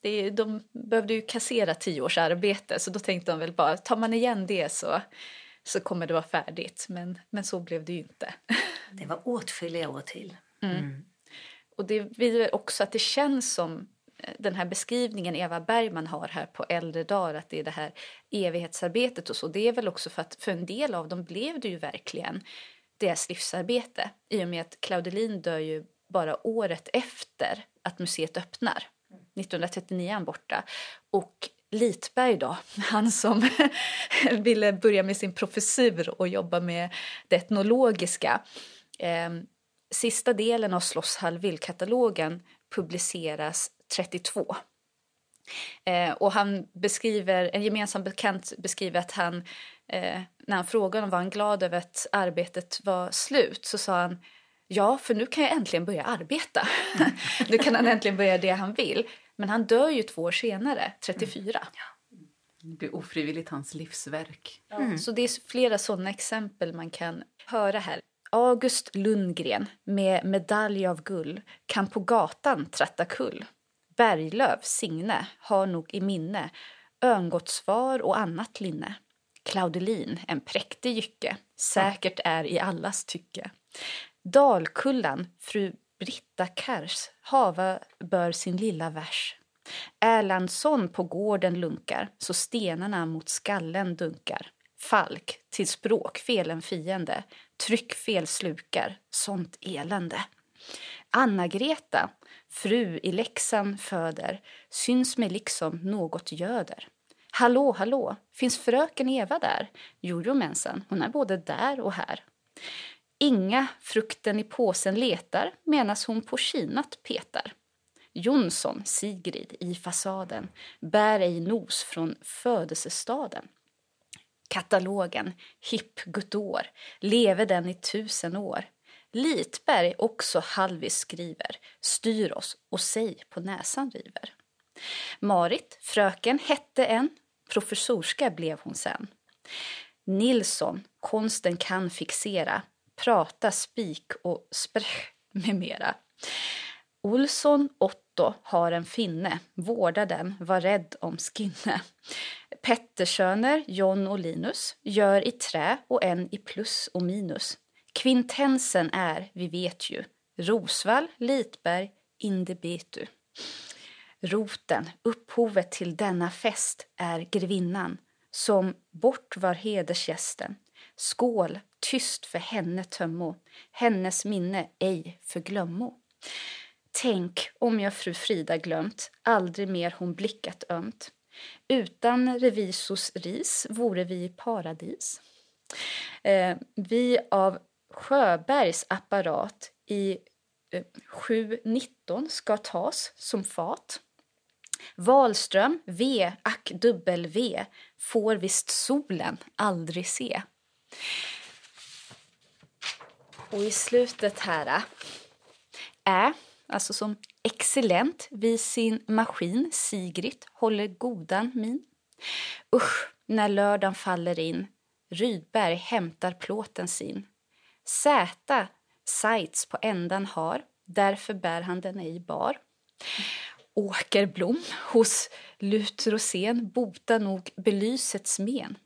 [SPEAKER 2] Det är, de behövde ju kassera tio års arbete så då tänkte de väl bara tar man igen det så, så kommer det vara färdigt. Men, men så blev det ju inte.
[SPEAKER 3] Det var åtskilliga år till. Mm. Mm.
[SPEAKER 2] Och det visar också att det känns som eh, den här beskrivningen Eva Bergman har här på äldre dagar, att det är det här evighetsarbetet och så, det är väl också för att för en del av dem blev det ju verkligen deras livsarbete i och med att Claudelin dör ju bara året efter att museet öppnar. 1939 är han borta. Och Litberg då, han som ville börja med sin professur och jobba med det etnologiska. Sista delen av Slotts katalogen publiceras 32. Eh, och han beskriver, en gemensam bekant beskriver att han, eh, när han frågade om var han glad över att arbetet var slut, så sa han Ja, för nu kan jag äntligen börja arbeta. nu kan han äntligen börja det han vill. Men han dör ju två år senare, 34.
[SPEAKER 1] Det blir ofrivilligt hans livsverk.
[SPEAKER 2] Så det är flera sådana exempel man kan höra här. August Lundgren med medalj av gull kan på gatan tratta kull. Berglöf, Signe, har nog i minne örngottsvar och annat linne. Claudelin, en präktig jycke, säkert är i allas tycke. Dalkullan, fru Britta Kars, hava bör sin lilla vers. Erlandsson på gården lunkar, så stenarna mot skallen dunkar. Falk, till språkfel en fiende, tryckfel slukar, sånt elände. Anna-Greta, fru i Leksand föder, syns mig liksom något göder. Hallå, hallå, finns fröken Eva där? Jojomensan, hon är både där och här. Inga frukten i påsen letar, menas hon på kinat petar. Jonsson, Sigrid, i fasaden, bär ej nos från födelsestaden. Katalogen, hipp gudår, leve den i tusen år. Litberg också halvis skriver, styr oss och sig på näsan river. Marit, fröken, hette en, professorska blev hon sen. Nilsson, konsten kan fixera, prata, spik och sprech med mera. Olsson, Otto, har en finne, vårda den, var rädd om skinne. Petterssöner, John och Linus, gör i trä och en i plus och minus. Kvintensen är, vi vet ju, Rosvall, Litberg, Indebetu. Roten, upphovet till denna fest, är grevinnan som bort var hedersgästen. Skål, tyst för henne tömmo, hennes minne ej förglömmo. Tänk om jag fru Frida glömt, aldrig mer hon blickat ömt. Utan revisors ris vore vi i paradis. Eh, vi av Sjöbergs apparat i eh, 7.19 ska tas som fat. Wahlström, V, ack dubbel V, får visst solen aldrig se. Och i slutet här är, alltså som excellent vid sin maskin, Sigrid håller godan min. Usch, när lördagen faller in, Rydberg hämtar plåten sin. Säta sights på ändan har, därför bär han den ej bar. Åkerblom hos Lutrosén bota nog belysets men.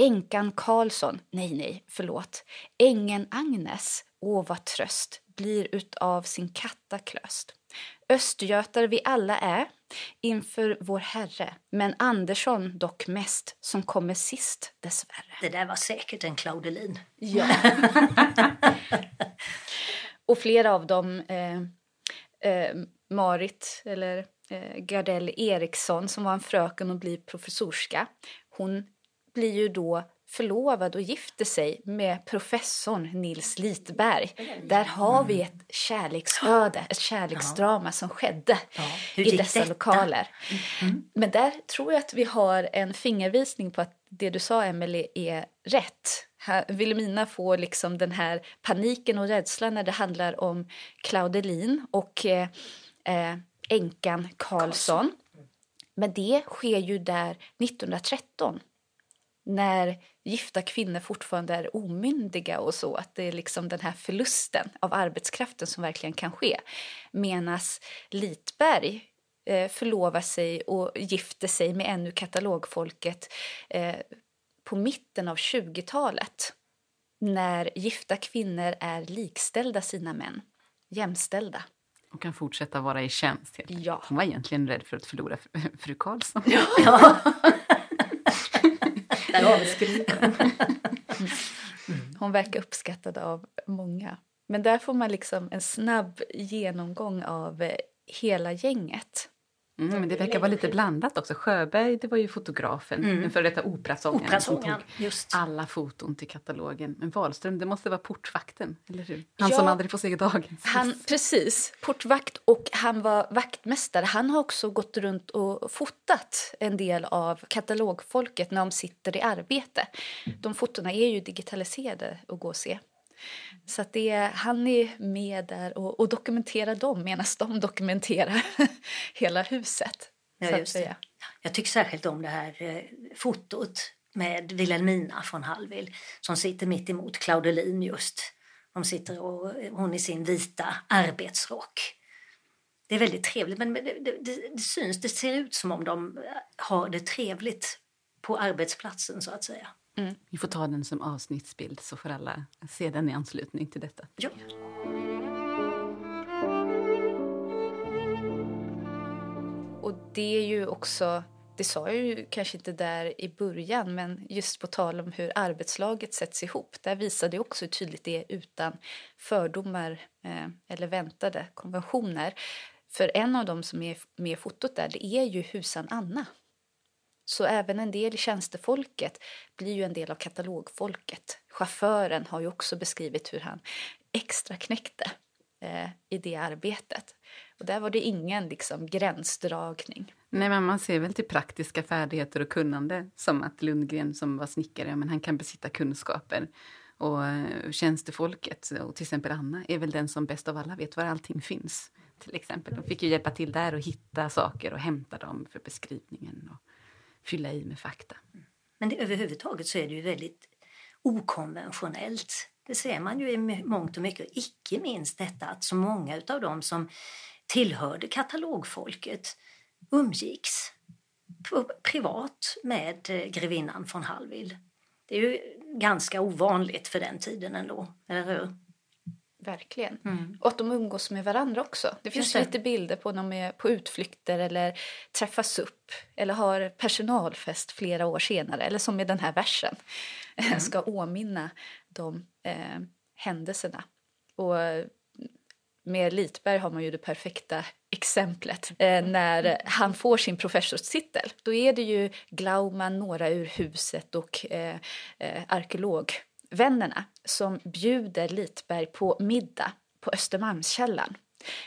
[SPEAKER 2] Änkan Karlsson, nej, nej, förlåt, ängen Agnes, åh vad tröst, blir utav sin katta klöst. Östgötar vi alla är inför vår Herre, men Andersson dock mest som kommer sist dessvärre.
[SPEAKER 3] Det där var säkert en Claudelin.
[SPEAKER 2] Ja. och flera av dem, eh, eh, Marit eller eh, Gardell Eriksson som var en fröken och blir professorska, hon blir ju då förlovad och gifter sig med professorn Nils Litberg. Där har vi ett kärleksöde, ett kärleksdrama som skedde
[SPEAKER 3] Ja,
[SPEAKER 2] i dessa
[SPEAKER 3] detta?
[SPEAKER 2] lokaler. Men där tror jag att vi har en fingervisning på att det du sa, Emily är rätt. Här, Wilhelmina får liksom den här paniken och rädslan när det handlar om Claudelin och eh, eh, änkan Karlsson. Men det sker ju där 1913 när gifta kvinnor fortfarande är omyndiga och så. Att det är liksom den här förlusten av arbetskraften som verkligen kan ske. Medan Litberg eh, förlovar sig och gifter sig med ännu katalogfolket eh, på mitten av 20-talet. När gifta kvinnor är likställda sina män. Jämställda.
[SPEAKER 1] Och kan fortsätta vara i tjänst. helt.
[SPEAKER 2] Ja.
[SPEAKER 1] Hon var egentligen rädd för att förlora fr- fru Karlsson.
[SPEAKER 3] Ja.
[SPEAKER 1] Där avskriven.
[SPEAKER 2] Hon verkar uppskattad av många. Men där får man liksom en snabb genomgång av eh, hela gänget.
[SPEAKER 1] Mm, men det verkar vara lite blandat också. Sjöberg, det var ju fotografen,
[SPEAKER 3] Mm.
[SPEAKER 1] den före detta operasångaren som
[SPEAKER 3] Operasångaren,
[SPEAKER 1] tog
[SPEAKER 3] just.
[SPEAKER 1] alla foton till katalogen. Men Wahlström, det måste vara portvakten, eller hur? Han
[SPEAKER 2] Ja.
[SPEAKER 1] som aldrig får se dagens ljus.
[SPEAKER 2] Han, precis, portvakt och han var vaktmästare. Han har också gått runt och fotat en del av katalogfolket när de sitter i arbete. De fotona är ju digitaliserade att gå och se. Så att det, han är med där och, och dokumenterar dem medan de dokumenterar hela huset.
[SPEAKER 3] Ja, just det. Jag tycker särskilt om det här eh, fotot med Wilhelmina från Hallwyl som sitter mitt emot Claudelin just. De sitter och hon i sin vita arbetsrock. Det är väldigt trevligt men det, det, det, det syns, det ser ut som om de har det trevligt på arbetsplatsen så att säga. Mm.
[SPEAKER 1] Vi får ta den som avsnittsbild så får alla se den i anslutning till detta.
[SPEAKER 3] Ja.
[SPEAKER 2] Och det är ju också, det sa jag ju kanske inte där i början, men just på tal om hur arbetslaget sätts ihop, där visade det också hur tydligt det är utan fördomar eh, eller väntade konventioner. För en av dem som är med i fotot där, det är ju husan Anna. Så även en del i tjänstefolket blir ju en del av katalogfolket. Chauffören har ju också beskrivit hur han extra knäckte eh, i det arbetet. Och där var det ingen liksom, gränsdragning.
[SPEAKER 1] Nej, men man ser väl till praktiska färdigheter och kunnande som att Lundgren som var snickare, men han kan besitta kunskaper. Och eh, tjänstefolket, och till exempel Anna, är väl den som bäst av alla vet var allting finns. Till exempel. De fick ju hjälpa till där och hitta saker och hämta dem för beskrivningen och fylla i med fakta.
[SPEAKER 3] Men det, överhuvudtaget så är det ju väldigt okonventionellt. Det ser man ju i mångt och mycket. Icke minst detta att så många av dem som tillhörde katalogfolket umgicks privat med eh, grevinnan från Hallwyl. Det är ju ganska ovanligt för den tiden ändå, eller hur?
[SPEAKER 2] Verkligen. Och att de umgås med varandra också. Det finns
[SPEAKER 3] det.
[SPEAKER 2] lite bilder på när de är på utflykter eller träffas upp eller har personalfest flera år senare. Eller som i den här versen, ska åminna de eh, händelserna. Och med Litberg har man ju det perfekta exemplet. Eh, när han får sin professorstitel, då är det ju Glauman, några ur huset och eh, eh, Vännerna som bjuder Litberg på middag på Östermalmskällan.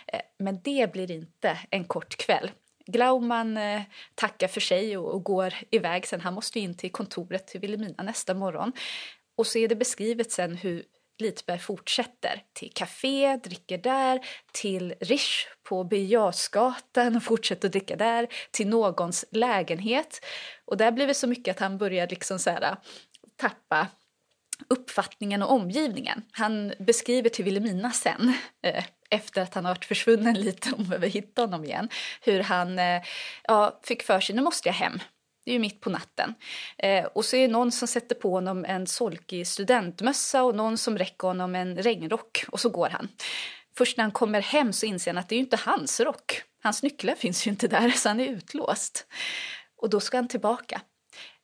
[SPEAKER 2] Eh, men det blir inte en kort kväll. Glauman eh, tackar för sig och, går iväg sen. Han måste in till kontoret till Vilhelmina nästa morgon. Och så är det beskrivet sen hur Litberg fortsätter till café, dricker där, till Rish på Birger Jarlsgatan och fortsätter att dricka där, till någons lägenhet. Och där blir det så mycket att han börjar liksom så här, eh, tappa uppfattningen och omgivningen. Han beskriver till Vilhelmina sen, eh, efter att han har varit försvunnen lite och behöver hitta honom igen, hur han eh, ja, fick för sig, nu måste jag hem. Det är ju mitt på natten. Eh, och så är det någon som sätter på honom en solkig studentmössa och någon som räcker honom en regnrock och så går han. Först när han kommer hem så inser han att det är ju inte hans rock. Hans nycklar finns ju inte där så han är utlåst. Och då ska han tillbaka.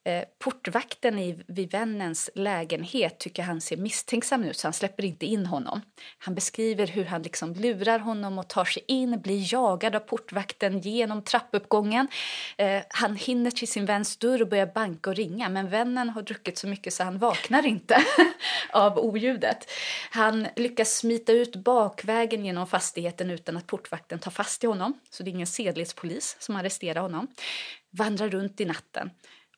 [SPEAKER 2] Eh, portvakten i, vid vännens lägenhet tycker han ser misstänksam ut så han släpper inte in honom. Han beskriver hur han liksom lurar honom och tar sig in, blir jagad av portvakten genom trappuppgången. Eh, han hinner till sin väns dörr och börjar banka och ringa men vännen har druckit så mycket så han vaknar inte av oljudet. Han lyckas smita ut bakvägen genom fastigheten utan att portvakten tar fast i honom. Så det är ingen sedlighetspolis som arresterar honom. Vandrar runt i natten.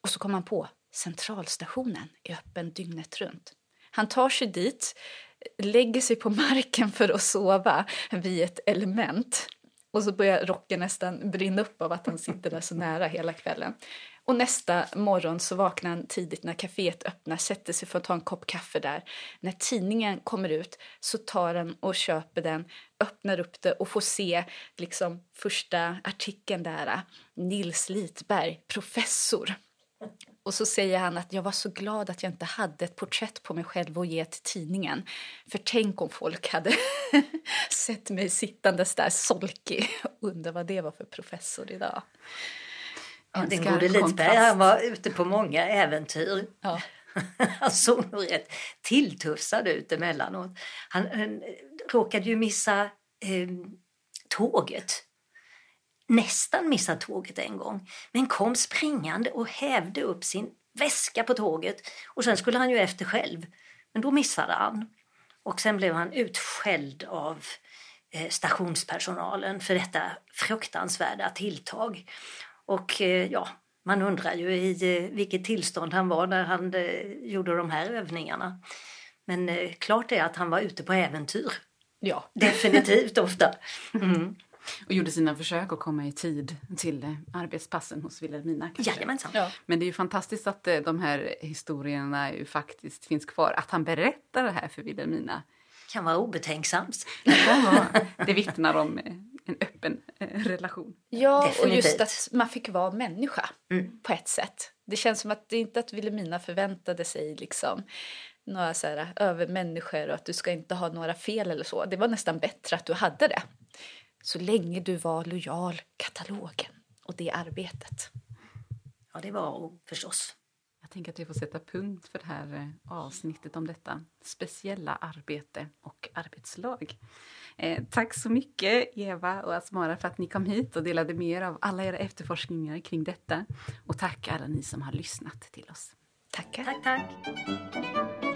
[SPEAKER 2] Och så kom han på centralstationen är öppen dygnet runt. Han tar sig dit, lägger sig på marken för att sova vid ett element. Och så börjar rocken nästan brinna upp av att han sitter där så nära hela kvällen. Och nästa morgon så vaknar han tidigt när kaféet öppnar, sätter sig för att ta en kopp kaffe där. När tidningen kommer ut så tar han och köper den, öppnar upp det och får se liksom första artikeln där. Nils Litberg, professor. Och så säger han att jag var så glad att jag inte hade ett porträtt på mig själv att ge till tidningen. För tänk om folk hade sett mig sittandes där solkig. Undrar vad det var för professor idag.
[SPEAKER 3] Ja, den gode
[SPEAKER 1] kontrast.
[SPEAKER 3] han var ute på många äventyr.
[SPEAKER 2] Ja.
[SPEAKER 3] Han såg nog rätt tilltufsad ut emellanåt. Han, han råkade ju missa eh, tåget. Nästan missa tåget en gång. Men kom springande och hävde upp sin väska på tåget. Och sen skulle han ju efter själv. Men då missade han. Och sen blev han utskälld av eh, stationspersonalen för detta fruktansvärda tilltag. Och eh, ja, man undrar ju i eh, vilket tillstånd han var när han gjorde de här övningarna. Men klart är att han var ute på äventyr.
[SPEAKER 2] Ja.
[SPEAKER 3] Definitivt ofta. Mm.
[SPEAKER 1] Och gjorde sina försök att komma i tid till eh, arbetspassen hos Wilhelmina.
[SPEAKER 3] Jajamensan.
[SPEAKER 2] ja.
[SPEAKER 1] Men det är ju fantastiskt att eh, de här historierna ju faktiskt finns kvar. Att han berättar det här för Wilhelmina.
[SPEAKER 3] Kan vara obetänksamt.
[SPEAKER 1] Det vittnar om eh, en öppen relation.
[SPEAKER 2] Ja, och
[SPEAKER 3] Definitivt.
[SPEAKER 2] just att man fick vara människa
[SPEAKER 3] Mm.
[SPEAKER 2] på ett sätt. Det känns som att det inte att Wilhelmina förväntade sig liksom några så här övermänniskor och att du ska inte ha några fel eller så. Det var nästan bättre att du hade det. Så länge du var lojal katalogen och det arbetet.
[SPEAKER 3] Ja, det var hon förstås.
[SPEAKER 1] Jag tänker att vi får sätta punkt för det här eh, avsnittet om detta speciella arbete och arbetslag. Eh, tack så mycket Eva och Asmara för att ni kom hit och delade med er av alla era efterforskningar kring detta. Och tack alla ni som har lyssnat till oss.
[SPEAKER 2] Tackar.
[SPEAKER 3] Tack, tack.